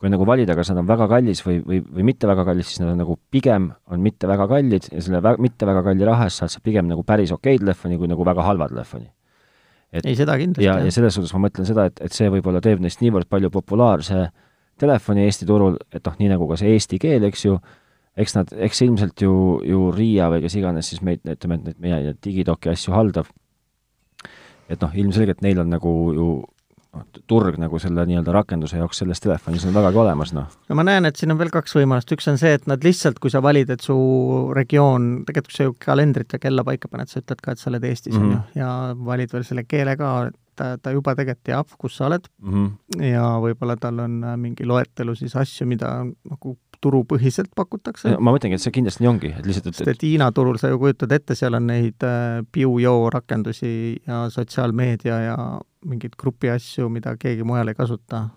Speaker 2: kui nagu valida, kas nad on väga kallis või, või, või mitte väga kallis, siis nad on nagu pigem on mitte väga kallid ja selle vä-, mitte väga kalli raha eest saad sa pigem nagu päris okei telefoni kui nagu väga halva telefoni.
Speaker 1: et ei, seda kindlasti.
Speaker 2: ja, ja selles suhtes ma mõtlen seda, et, et see võib-olla teeb neist niivõrd palju populaarse telefoni Eesti turul, et noh, nii nagu ka see eesti keel, eks ju, eks nad, eks ilmselt ju, ju Riia või kes iganes siis meid, ütleme, et neid meie digidoki asju haldab, et noh, ilmselgelt neil on nagu ju turg nagu selle nii-öelda rakenduse jaoks selles telefonis on vägagi olemas, noh.
Speaker 1: no ma näen, et siin on veel kaks võimalust, üks on see, et nad lihtsalt, kui sa valid, et su regioon, tegelikult kui sa ju kalendrit ja kella paika paned, sa ütled ka, et sa oled Eestis, on mm -hmm. ju, ja valid veel selle keele ka, et ta, ta juba tegelikult teab, kus sa oled mm -hmm. ja võib-olla tal on mingi loetelu siis asju, mida nagu turupõhiselt pakutakse.
Speaker 2: ma mõtlengi, et see kindlasti nii ongi, et lihtsalt et
Speaker 1: et Hiina turul sa ju kujutad ette, seal on neid äh, Piu-Yo rakendusi ja sotsiaalmeedia ja mingeid grupi asju, mida keegi mujal ei kasuta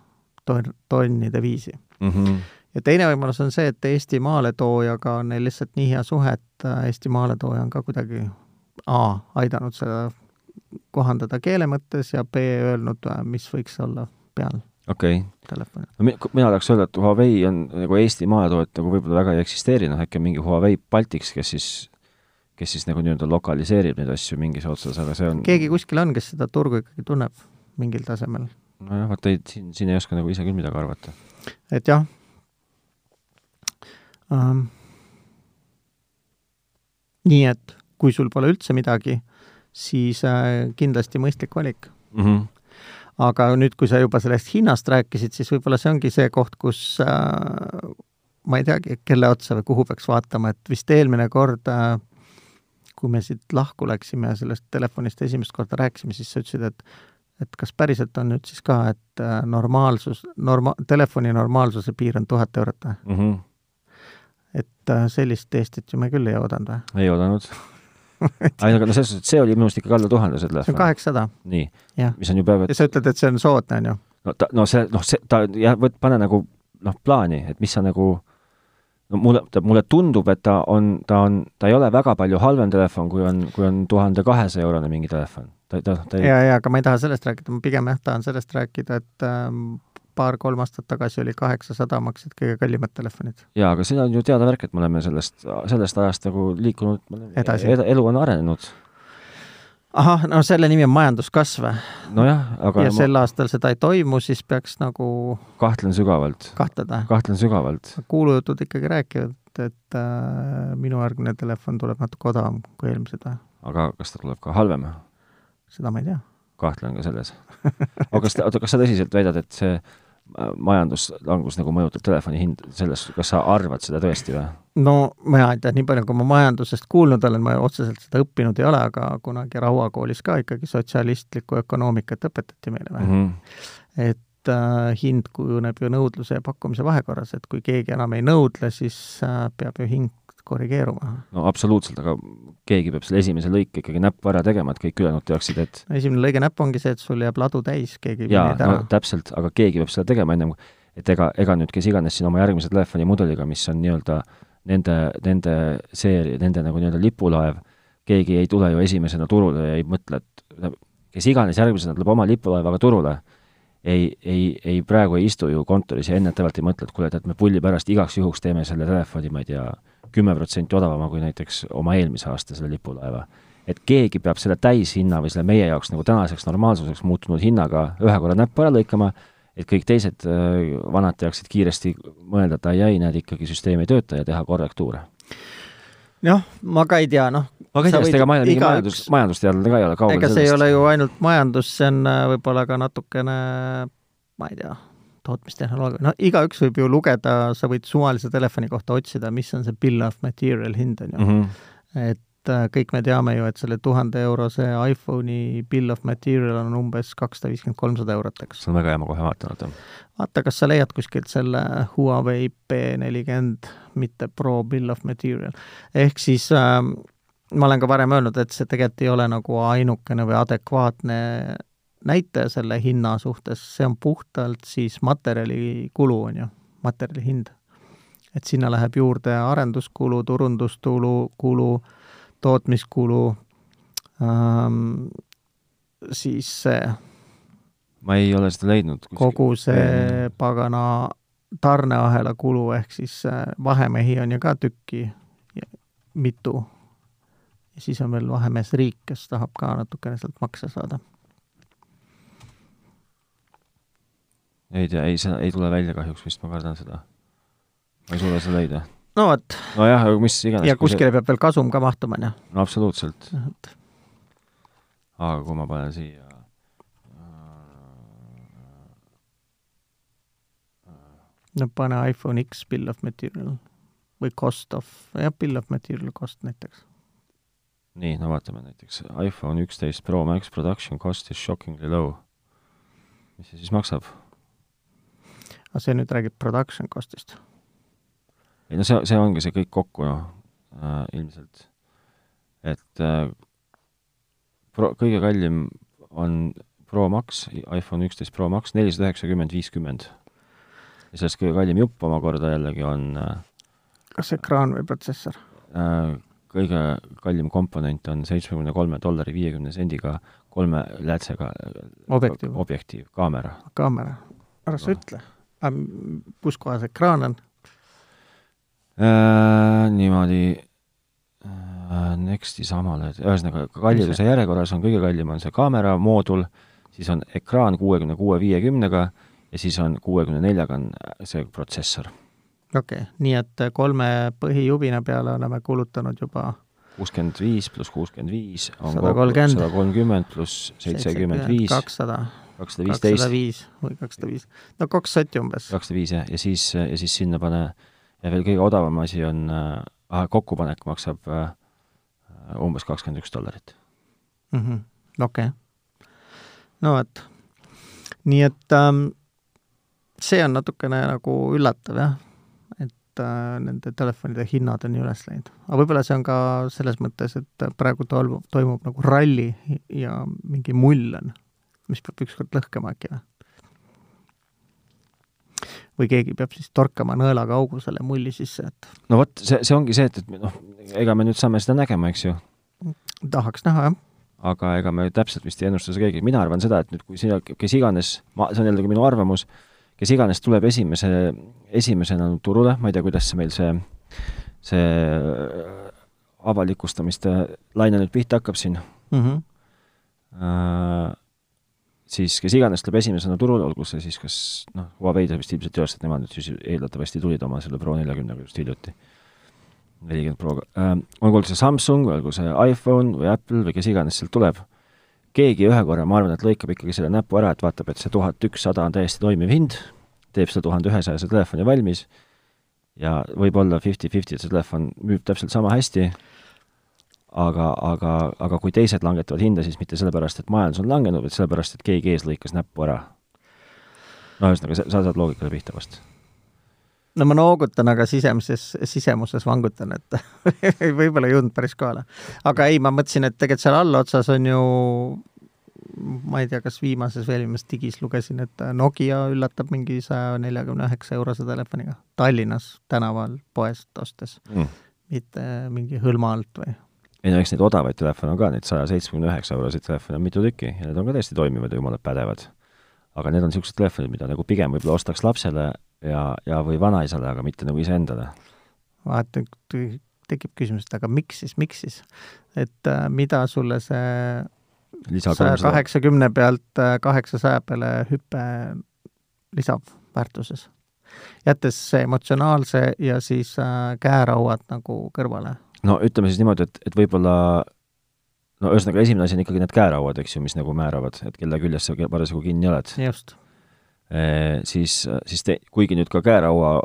Speaker 1: ton-, tonnide viisi mm. -hmm. ja teine võimalus on see, et Eesti maaletoojaga on neil lihtsalt nii hea suhe, et äh, Eesti maaletooja on ka kuidagi A, aidanud seda kohandada keele mõttes ja B, öelnud, äh, mis võiks olla peal
Speaker 2: okei okay.. no mi-, mina tahaks öelda, et Huawei on nagu Eesti maaletoot nagu võib-olla väga ei eksisteeri, noh äkki on mingi Huawei Baltics, kes siis, kes siis nagu nii-öelda lokaliseerib neid asju mingis otsas, aga see on
Speaker 1: keegi kuskil on, kes seda turgu ikkagi tunneb mingil tasemel.
Speaker 2: nojah, vot ei, siin, siin ei oska nagu ise küll midagi arvata.
Speaker 1: et jah um,. nii et kui sul pole üldse midagi, siis äh, kindlasti mõistlik valik mm. -hmm aga nüüd, kui sa juba sellest hinnast rääkisid, siis võib-olla see ongi see koht, kus äh, ma ei teagi, kelle otsa või kuhu peaks vaatama, et vist eelmine kord äh, kui me siit lahku läksime ja sellest telefonist esimest korda rääkisime, siis sa ütlesid, et et kas päriselt on nüüd siis ka, et äh, normaalsus, norma-, telefoni normaalsuse piir on tuhat eurot või mm? -hmm. et äh, sellist Eestit ju me küll ei oodanud või?
Speaker 2: ei oodanud aga no selles suhtes, et see oli minu arust ikkagi alla tuhande, see telefon.
Speaker 1: see on kaheksasada.
Speaker 2: nii, mis on ju peaaegu
Speaker 1: et ja sa ütled, et see on soodne, on ju?
Speaker 2: no ta, no see, noh, see, ta, jah, võt-, pane nagu noh, plaani, et mis sa nagu no mulle, mulle tundub, et ta on, ta on, ta ei ole väga palju halvem telefon, kui on, kui on tuhande kahesaja eurone mingi telefon. ta, ta, ta
Speaker 1: ei ja, ja aga ma ei taha sellest rääkida, ma pigem jah, tahan sellest rääkida, et ähm, paar-kolm aastat tagasi oli kaheksasada, maksid kõige kallimad telefonid.
Speaker 2: jaa, aga see on ju teada värk, et me oleme sellest, sellest ajast nagu liikunud, edasi ed,, elu on arenenud.
Speaker 1: Ahah, no selle nimi on majanduskasv.
Speaker 2: nojah, aga
Speaker 1: ja ma... sel aastal seda ei toimu, siis peaks nagu
Speaker 2: kahtlen sügavalt.
Speaker 1: kahtled või?
Speaker 2: kahtlen sügavalt.
Speaker 1: kuulujutud ikkagi räägivad, et äh, minu järgmine telefon tuleb natuke odavam kui eelmised
Speaker 2: aga kas ta tuleb ka halvem?
Speaker 1: seda ma ei tea.
Speaker 2: kahtlen ka selles. aga kas, oota, kas sa tõsiselt väidad, et see majanduslangus nagu mõjutab telefoni hind, selles, kas sa arvad seda tõesti või?
Speaker 1: No mina ei tea, nii palju, kui ma majandusest kuulnud olen, ma otseselt seda õppinud ei ole, aga kunagi Raua koolis ka ikkagi sotsialistlikku ökonoomikat õpetati meile või mm. -hmm. et äh, hind kujuneb ju nõudluse ja pakkumise vahekorras, et kui keegi enam ei nõudle, siis äh, peab ju hind korrigeeruma.
Speaker 2: no absoluutselt, aga keegi peab selle esimese lõike ikkagi näppu ära tegema, et kõik ülejäänud teaksid, et
Speaker 1: esimene lõige näpp ongi see, et sul jääb ladu täis, keegi
Speaker 2: ei jaa, no täpselt, aga keegi peab seda tegema ennem, et ega, ega nüüd kes iganes siin oma järgmise telefonimudeliga, mis on nii-öelda nende, nende seeria, nende nagu nii-öelda lipulaev, keegi ei tule ju esimesena turule ja ei mõtle, et kes iganes järgmisena tuleb oma lipulaevaga turule, ei, ei, ei praegu ei istu ju kontoris ja ennetavalt ei mõtle, et kuule, tead, me pulli pärast igaks juhuks teeme selle telefoni, ma ei tea, kümme protsenti odavama kui näiteks oma eelmise aasta selle lipulaeva. et keegi peab selle täishinna või selle meie jaoks nagu tänaseks normaalsuseks muutunud hinnaga ühe korra näppu ära lõikama, et kõik teised äh, vanad teaksid kiiresti mõelda, et ai-ai, näed, ikkagi süsteem ei tööta ja teha korrektuure.
Speaker 1: jah, ma ka ei tea, noh.
Speaker 2: ma ka ei tea, sest ega ma ei ole mingi majandus, majandusteadlane ka ei ole kaugel
Speaker 1: ega see sellest. ei ole ju ainult majandus, see on äh, võib-olla ka natukene, ma ei tea, tootmistehnoloogia, no igaüks võib ju lugeda, sa võid suvalise telefoni kohta otsida, mis on see bill of material hind, on ju mm. -hmm. et äh, kõik me teame ju, et selle tuhande eurose iPhone'i bill of material on umbes kakssada viiskümmend, kolmsada eurot, eks.
Speaker 2: see on väga hea, ma kohe vaatan, oota.
Speaker 1: vaata, kas sa leiad kuskilt selle Huawei P40, mitte Pro bill of material. ehk siis äh, ma olen ka varem öelnud, et see tegelikult ei ole nagu ainukene või adekvaatne näitaja selle hinna suhtes, see on puhtalt siis materjalikulu, on ju, materjali hind. et sinna läheb juurde arenduskulu, turundustulu, kulu, tootmiskulu ähm,, siis see
Speaker 2: ma ei ole seda leidnud.
Speaker 1: kogu see pagana tarneahela kulu, ehk siis vahemehi on ju ka tükki, mitu. ja siis on veel vahemees riik, kes tahab ka natukene sealt makse saada
Speaker 2: ei tea, ei, see ei tule välja kahjuks vist, ma kardan seda. ma ei suuda seda leida.
Speaker 1: No vot.
Speaker 2: nojah, aga mis iganes.
Speaker 1: ja kuskile see... peab veel kasum ka mahtuma, on ju?
Speaker 2: no absoluutselt. aga kui ma panen siia
Speaker 1: no pane iPhone X bill of material või cost of, jah, bill of material cost näiteks.
Speaker 2: nii, no vaatame näiteks iPhone üksteist Pro Max production cost is shockingly low. mis see siis maksab?
Speaker 1: aga see nüüd räägib production cost'ist.
Speaker 2: Ei no see, see ongi see kõik kokku, noh äh,, ilmselt. et äh, pro, kõige kallim on Pro Max, iPhone üksteist Pro Max, nelisada üheksakümmend, viiskümmend. ja sellest kõige kallim jupp omakorda jällegi on äh,
Speaker 1: kas ekraan või protsessor
Speaker 2: äh,? kõige kallim komponent on seitsmekümne kolme dollari viiekümne sendiga kolme läätsega
Speaker 1: objektiiv,
Speaker 2: objektiiv, kaamera.
Speaker 1: kaamera, ära sa no. ütle kus kohas ekraan on
Speaker 2: äh,? niimoodi äh, Nexti samale, ühesõnaga kalliduse järjekorras on kõige kallim on see kaamera moodul, siis on ekraan kuuekümne kuue viiekümnega ja siis on kuuekümne neljaga on see protsessor.
Speaker 1: okei okay., nii et kolme põhijubina peale oleme kulutanud juba
Speaker 2: kuuskümmend viis pluss kuuskümmend viis on
Speaker 1: sada kolmkümmend,
Speaker 2: sada kolmkümmend pluss seitsekümmend viis,
Speaker 1: kakssada
Speaker 2: kakssada viisteist.
Speaker 1: kakssada viis või kakssada viis, no kaks sotti umbes.
Speaker 2: kakssada viis jah, ja siis, ja siis sinna pane, ja veel kõige odavam asi on äh,, kokkupanek maksab äh, umbes kakskümmend üks dollarit
Speaker 1: mm -hmm.. okei okay.. no vot, nii et ähm, see on natukene nagu üllatav jah, et äh, nende telefonide hinnad on nii üles läinud. aga võib-olla see on ka selles mõttes, et praegu toimub, toimub nagu ralli ja mingi mull on mis peab ükskord lõhkema äkki või? Või keegi peab siis torkama nõelaga augu selle mulli sisse, et
Speaker 2: no vot, see, see ongi see, et, et noh, ega me nüüd saame seda nägema, eks ju.
Speaker 1: tahaks näha, jah.
Speaker 2: aga ega me täpselt vist ei ennusta seda keegi, mina arvan seda, et nüüd kui sina, kes iganes, ma, see on jällegi minu arvamus, kes iganes tuleb esimese, esimesena turule, ma ei tea, kuidas see meil see, see avalikustamiste laine nüüd pihta hakkab siin mm. -hmm. Uh, siis kes iganes tuleb esimesena turule, olgu see siis kas noh, Huawei ta vist ilmselt ei ole, sest nemad nüüd siis eeldatavasti tulid oma selle Pro neljakümnega just hiljuti, nelikümmend Proga. Äh,, olgu see Samsung, olgu see iPhone või Apple või kes iganes sealt tuleb, keegi ühe korra, ma arvan, et lõikab ikkagi selle näpu ära, et vaatab, et see tuhat ükssada on täiesti toimiv hind, teeb selle tuhande ühesajase telefoni valmis ja võib-olla fifty-fifty, et see telefon müüb täpselt sama hästi aga, aga, aga kui teised langetavad hinda, siis mitte sellepärast, et majandus on langenud, vaid sellepärast, et keegi ees lõikas näppu ära. no ühesõnaga, sa saad loogikale pihta vast?
Speaker 1: no ma noogutan, aga sisemises, sisemuses vangutan, et võib-olla ei jõudnud päris kohale. aga ei, ma mõtlesin, et tegelikult seal allotsas on ju ma ei tea, kas viimases veel viimases digis lugesin, et Nokia üllatab mingi saja neljakümne üheksa eurose telefoniga Tallinnas tänaval poest ostes mm., mitte mingi hõlma alt või
Speaker 2: ei no eks neid odavaid telefone on ka, neid saja seitsmekümne üheksa euroseid telefone on mitu tükki ja need on ka täiesti toimivad ja jumala pädevad. aga need on niisugused telefonid, mida nagu pigem võib-olla ostaks lapsele ja, ja või vanaisale, aga mitte nagu iseendale.
Speaker 1: vaata, tekib küsimus, et aga miks siis, miks siis? et äh, mida sulle see saja kaheksakümne pealt äh, kaheksasaja peale hüpe lisab jättes emotsionaalse ja siis äh, käerauad nagu kõrvale.
Speaker 2: No ütleme siis niimoodi, et, et võib-olla no ühesõnaga, esimene asi on ikkagi need käerauad, eks ju, mis nagu määravad, et kelle küljes sa parasjagu kinni oled.
Speaker 1: just
Speaker 2: e,. Siis, siis te, kuigi nüüd ka käeraua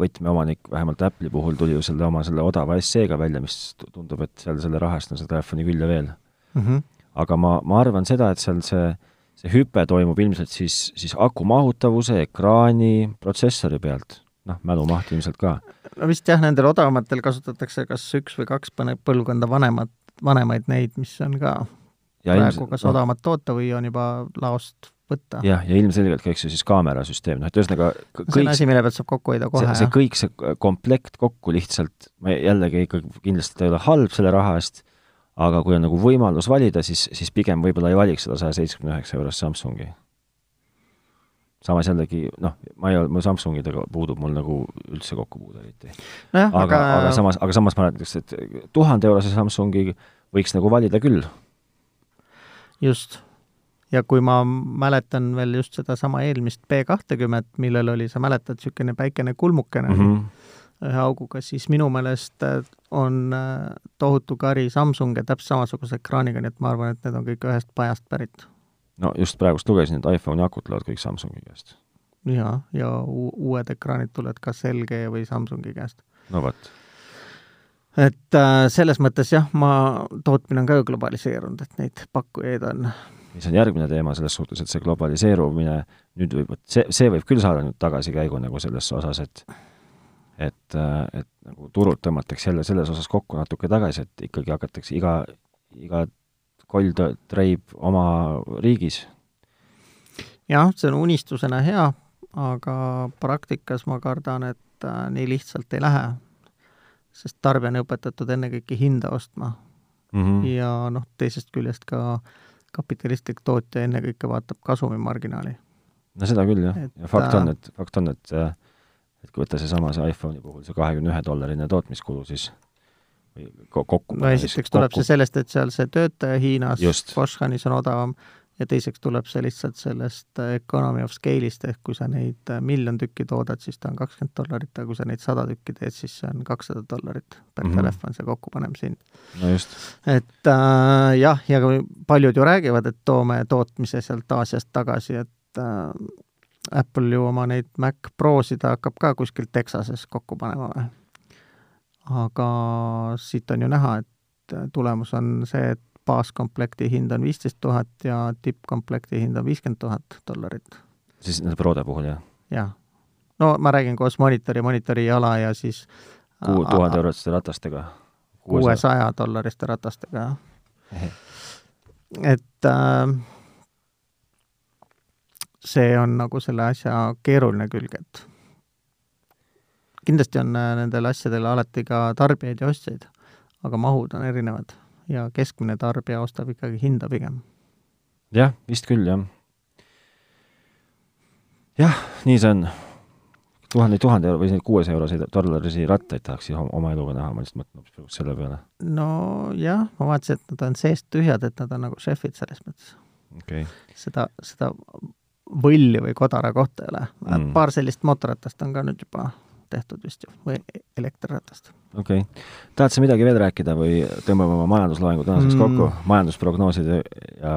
Speaker 2: võtmeomanik, vähemalt Apple'i puhul tuli ju selle oma selle odava SE-ga välja, mis tundub, et seal selle raha eest on seda telefoni külje veel mm. -hmm. aga ma, ma arvan seda, et seal see see hüpe toimub ilmselt siis, siis aku mahutavuse, ekraani, protsessori pealt, noh, mälumaht ilmselt ka.
Speaker 1: no vist jah, nendel odavamatel kasutatakse kas üks või kaks põlvkonda vanemat, vanemaid neid, mis on ka ja praegu ilmselt, kas no, odavamat toota või on juba laost võtta.
Speaker 2: jah, ja ilmselgelt ka, eks ju, siis kaamerasüsteem, noh et ühesõnaga
Speaker 1: kõik see on asi, mille pealt saab kokku hoida kohe,
Speaker 2: jah? see kõik, see komplekt kokku lihtsalt, ma jällegi ikkagi kindlasti ta ei ole halb selle raha eest, aga kui on nagu võimalus valida, siis, siis pigem võib-olla ei valiks seda saja seitsmekümne üheksa eurost Samsungi. Samas jällegi noh, ma ei ole, mul Samsungidega puudub mul nagu üldse kokkupuude eriti no. aga, aga, aga samas, aga samas ma ütleks, et tuhande eurose Samsungi võiks nagu valida küll.
Speaker 1: just. ja kui ma mäletan veel just sedasama eelmist B kahtekümmet, millel oli, sa mäletad, niisugune päikene kulmukene mm, -hmm ühe auguga, siis minu meelest äh, on äh, tohutu kari Samsunge täpselt samasuguse ekraaniga, nii et ma arvan, et need on kõik ühest pajast pärit.
Speaker 2: No just praegust lugesin, et iPhone'i akud tulevad kõik Samsungi käest.
Speaker 1: jaa, ja uued ekraanid tulevad kas LG või Samsungi käest.
Speaker 2: no vot.
Speaker 1: et äh, selles mõttes jah, ma, tootmine on ka ju globaliseerunud, et neid pakkujaid on
Speaker 2: mis on järgmine teema selles suhtes, et see globaliseerumine nüüd võib, see, see võib küll saada nüüd tagasikäigu nagu selles osas, et et, et nagu turult tõmmatakse jälle selles osas kokku natuke tagasi, et ikkagi hakatakse iga, iga koll treib oma riigis.
Speaker 1: jah, see on unistusena hea, aga praktikas ma kardan, et äh, nii lihtsalt ei lähe. sest tarbija on õpetatud ennekõike hinda ostma mm. -hmm. ja noh, teisest küljest ka kapitalistlik tootja ennekõike vaatab kasumimarginaali.
Speaker 2: no seda küll, jah. ja fakt on, et, fakt on, et äh, et kui võtta seesama see iPhone'i puhul, see kahekümne ühe dollarine tootmiskulu, siis kokku
Speaker 1: no esiteks tuleb kokku. see sellest, et seal see töötaja Hiinas, Foxconnis on odavam, ja teiseks tuleb see lihtsalt sellest äh, economy of scale'ist, ehk kui sa neid äh, miljon tükki toodad, siis ta on kakskümmend dollarit, aga kui sa neid sada tükki teed, siis see on kakssada dollarit per mm -hmm. telefon, see kokkupanemishind.
Speaker 2: no just.
Speaker 1: et äh, jah, ja paljud ju räägivad, et toome tootmise sealt Aasiast tagasi, et äh, Apple ju oma neid Mac Prosid hakkab ka kuskil Texases kokku panema või? Aga siit on ju näha, et tulemus on see, et baaskomplekti hind on viisteist tuhat ja tippkomplekti hind on viiskümmend tuhat dollarit.
Speaker 2: siis nende Prode puhul, jah?
Speaker 1: jah. no ma räägin koos monitori, monitori jala ja siis
Speaker 2: kuue tuhande eurotiste ratastega?
Speaker 1: kuuesaja dollariste ratastega, jah. et äh, see on nagu selle asja keeruline külg, et kindlasti on äh, nendel asjadel alati ka tarbijaid ja ostjaid, aga mahud on erinevad ja keskmine tarbija ostab ikkagi hinda pigem.
Speaker 2: jah, vist küll, jah. jah, nii see on. tuhande, tuhande euro või kuuesaja euroseid dollarisi rattaid tahaks oma eluga näha, ma lihtsalt mõtlen hoopis selle peale.
Speaker 1: nojah, ma vaatasin, et nad on seest tühjad, et nad on nagu šefid selles mõttes
Speaker 2: okay..
Speaker 1: seda, seda võlli või kodara kohta ei ole mm.. paar sellist mootorratast on ka nüüd juba tehtud vist ju, või elektriratast.
Speaker 2: Okei okay.. tahad sa midagi veel rääkida või tõmbame oma majandusloengu tänaseks mm. kokku, majandusprognoosid ja, ja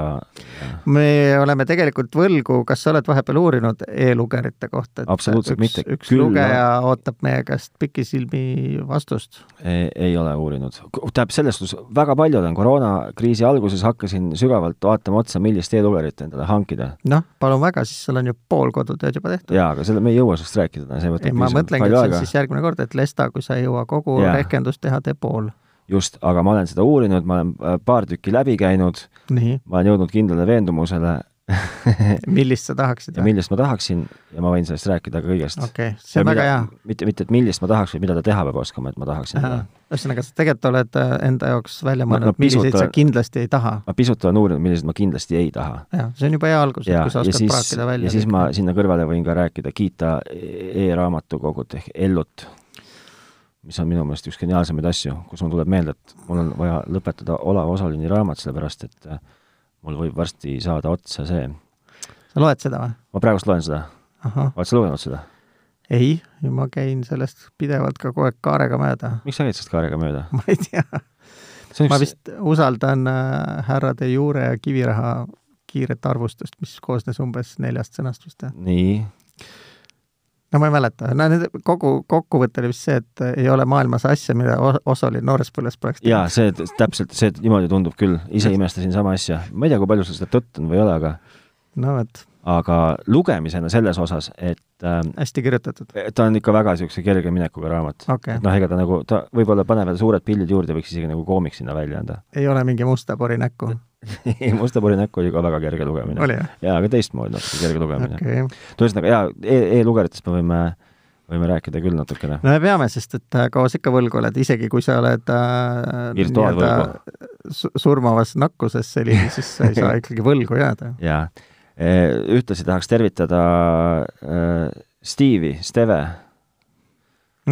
Speaker 1: me oleme tegelikult võlgu, kas sa oled vahepeal uurinud e-lugerite kohta?
Speaker 2: absoluutselt
Speaker 1: üks,
Speaker 2: mitte.
Speaker 1: üks Küll lugeja no. ootab meie käest pikisilmi vastust.
Speaker 2: ei ole uurinud. tähendab, selles suhtes väga palju olen koroonakriisi alguses hakkasin sügavalt vaatama otsa, millist e-lugerit endale hankida.
Speaker 1: noh, palun väga, siis sul on ju pool kodutööd juba tehtud.
Speaker 2: jaa, aga selle, me ei jõua sellest rääkida, see võtab
Speaker 1: ei, ma mõtlengi, et see on siis järgmine kord, et Lesta, kui sa ei jõua kogu yeah. rehkendust teha, tee pool.
Speaker 2: just, aga ma olen seda uurinud, ma olen äh, paar tükki läbi käinud, ma olen jõudnud kindlale veendumusele
Speaker 1: millist sa tahaksid?
Speaker 2: millist ma tahaksin ja ma võin sellest rääkida kõigest.
Speaker 1: okei okay,, see on ja väga hea.
Speaker 2: mitte, mitte, et millist ma tahaks või mida ta teha peab oskama, et ma tahaksin
Speaker 1: seda. ühesõnaga, sa tegelikult oled äh, enda jaoks välja mõelnud, milliseid sa kindlasti ei taha.
Speaker 2: ma pisut olen uurinud, milliseid ma kindlasti ei taha.
Speaker 1: jah, see on juba hea algus, et kui sa oskad praakida välja.
Speaker 2: ja siis ma sinna kõrvale võin ka rääkida, kiita e-raamatukogut ehk Ellut mis on minu meelest üks geniaalsemaid asju, kus mul tuleb meelde, et mul on vaja lõpetada Olav Osolini raamat, sellepärast et äh, mul võib varsti saada otsa see.
Speaker 1: sa loed seda või?
Speaker 2: ma praegust loen seda. oled sa lugenud seda?
Speaker 1: ei, ma käin sellest pidevalt ka kogu aeg kaarega mööda.
Speaker 2: miks sa käid sellest kaarega mööda?
Speaker 1: ma ei tea. Üks... ma vist usaldan äh, härra de Jure ja Kiviraha kiiret arvustust, mis koosnes umbes neljast sõnast vist.
Speaker 2: nii?
Speaker 1: No ma ei mäleta, no need kogu kokkuvõte oli vist see, et ei ole maailmas asja, mida Osoli noorespõlves poleks
Speaker 2: teinud. jaa, see täpselt, see niimoodi tundub küll, ise imestasin sama asja. ma ei tea, kui palju sul seda tõtt on või ei ole, aga
Speaker 1: no vot.
Speaker 2: aga lugemisena selles osas, et äh,
Speaker 1: hästi kirjutatud?
Speaker 2: ta on ikka väga niisuguse kerge minekuga raamat
Speaker 1: okay..
Speaker 2: noh, ega ta nagu, ta võib-olla paneb veel suured pildid juurde, võiks isegi nagu koomik sinna välja anda.
Speaker 1: ei ole mingi musta pori näkku
Speaker 2: ei, Musta pori näkku oli ka väga kerge lugemine. jaa, aga teistmoodi natuke kerge lugemine okay.. ühesõnaga jaa e, e-lugeritest me võime võime rääkida küll natukene.
Speaker 1: no me peame, sest et äh, kaua sa ikka võlgu oled, isegi kui sa oled äh, surmavas nakkuses selline, siis sa ei saa ikkagi võlgu jääda.
Speaker 2: jaa. E, ühtlasi tahaks tervitada äh, Steve'i, Steve.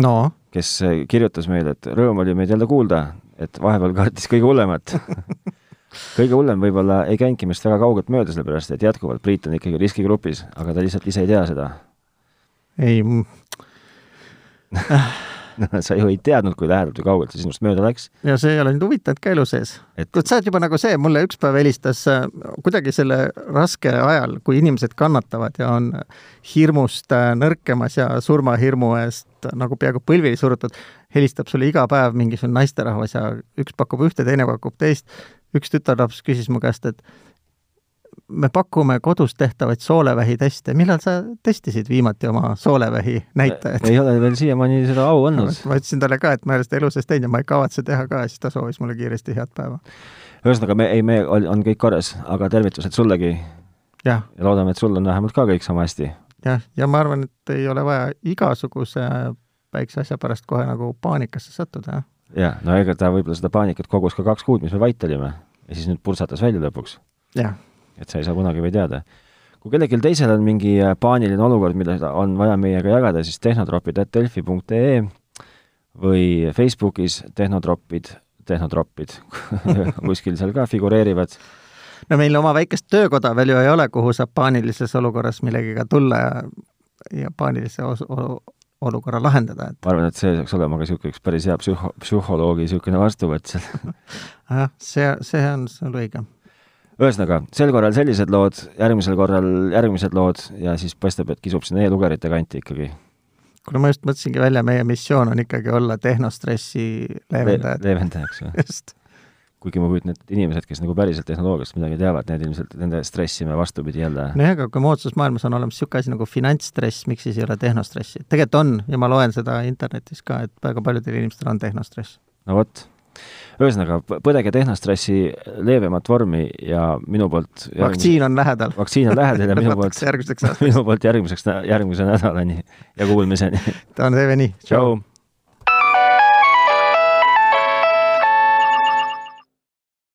Speaker 1: no?
Speaker 2: kes kirjutas meile, et rõõm oli meid jälle kuulda, et vahepeal kartis kõige hullemat kõige hullem võib-olla ei käinudki meist väga kaugelt mööda, sellepärast et jätkuvalt Priit on ikkagi riskigrupis, aga ta lihtsalt ise ei tea seda.
Speaker 1: ei
Speaker 2: no sa ju ei teadnud, kui lähedalt või kaugelt see sinust mööda läks.
Speaker 1: ja see ei ole nüüd huvitanud ka elu sees et.... sa oled juba nagu see, mulle üks päev helistas äh, kuidagi selle raske ajal, kui inimesed kannatavad ja on hirmust äh, nõrkemas ja surmahirmu eest nagu peaaegu põlvili surutud, helistab sulle iga päev mingisugune naisterahvas ja üks pakub ühte, teine pakub teist üks tütarlaps küsis mu käest, et me pakume kodus tehtavaid soolevähiteste, millal sa testisid viimati oma soolevähi näitajat?
Speaker 2: ei ole veel siiamaani seda au andnud.
Speaker 1: ma ütlesin talle ka, et ma ei ole seda elu sees teinud ja ma ei kavatse teha ka ja siis ta soovis mulle kiiresti head päeva.
Speaker 2: ühesõnaga, me, ei, me, on kõik korras, aga tervitused sullegi.
Speaker 1: ja
Speaker 2: loodame, et sul on vähemalt ka kõik sama hästi.
Speaker 1: jah, ja ma arvan, et ei ole vaja igasuguse väikse asja pärast kohe nagu paanikasse sattuda, jah
Speaker 2: jah, no ega ta võib-olla seda paanikat kogus ka kaks kuud, mis me vait olime ja siis nüüd pursatas välja lõpuks. et sa ei saa kunagi või teada. kui kellelgi teisel on mingi äh, paaniline olukord, mida on vaja meiega jagada, siis tehnotropid.delfi.ee või Facebookis tehnotropid, tehnotropid kuskil seal ka figureerivad
Speaker 1: no meil oma väikest töökoda veel ju ei ole, kuhu saab paanilises olukorras millegagi tulla ja, ja paanilise os-, olukorra lahendada, et
Speaker 2: ma arvan, et see saaks olema ka niisugune üks päris hea psühho, psühholoogi niisugune vastuvõtt seal
Speaker 1: jah, see, see on, on õige.
Speaker 2: ühesõnaga, sel korral sellised lood, järgmisel korral järgmised lood ja siis paistab, et kisub sinna e-lugerite kanti ikkagi.
Speaker 1: kuule, ma just mõtlesingi välja, meie missioon on ikkagi olla tehnostressi leevendajad
Speaker 2: Le. leevendajaks või? just kuigi ma kujutan ette, et inimesed, kes nagu päriselt tehnoloogiast midagi teavad, need ilmselt, nende stressi me vastupidi jälle
Speaker 1: nojah, aga kui moodsas maailmas on olemas niisugune asi nagu finantsstress, miks siis ei ole tehnostressi? tegelikult on ja ma loen seda internetis ka, et väga paljudel inimestel on tehnostress.
Speaker 2: no vot. ühesõnaga, põdege tehnostressi leebemat vormi ja minu poolt
Speaker 1: järgmise... vaktsiin on lähedal.
Speaker 2: vaktsiin on lähedal ja minu poolt
Speaker 1: järgmiseks aastaks.
Speaker 2: minu poolt järgmiseks, järgmise nädalani ja kuulmiseni.
Speaker 1: ta on teeme nii.
Speaker 2: tšau.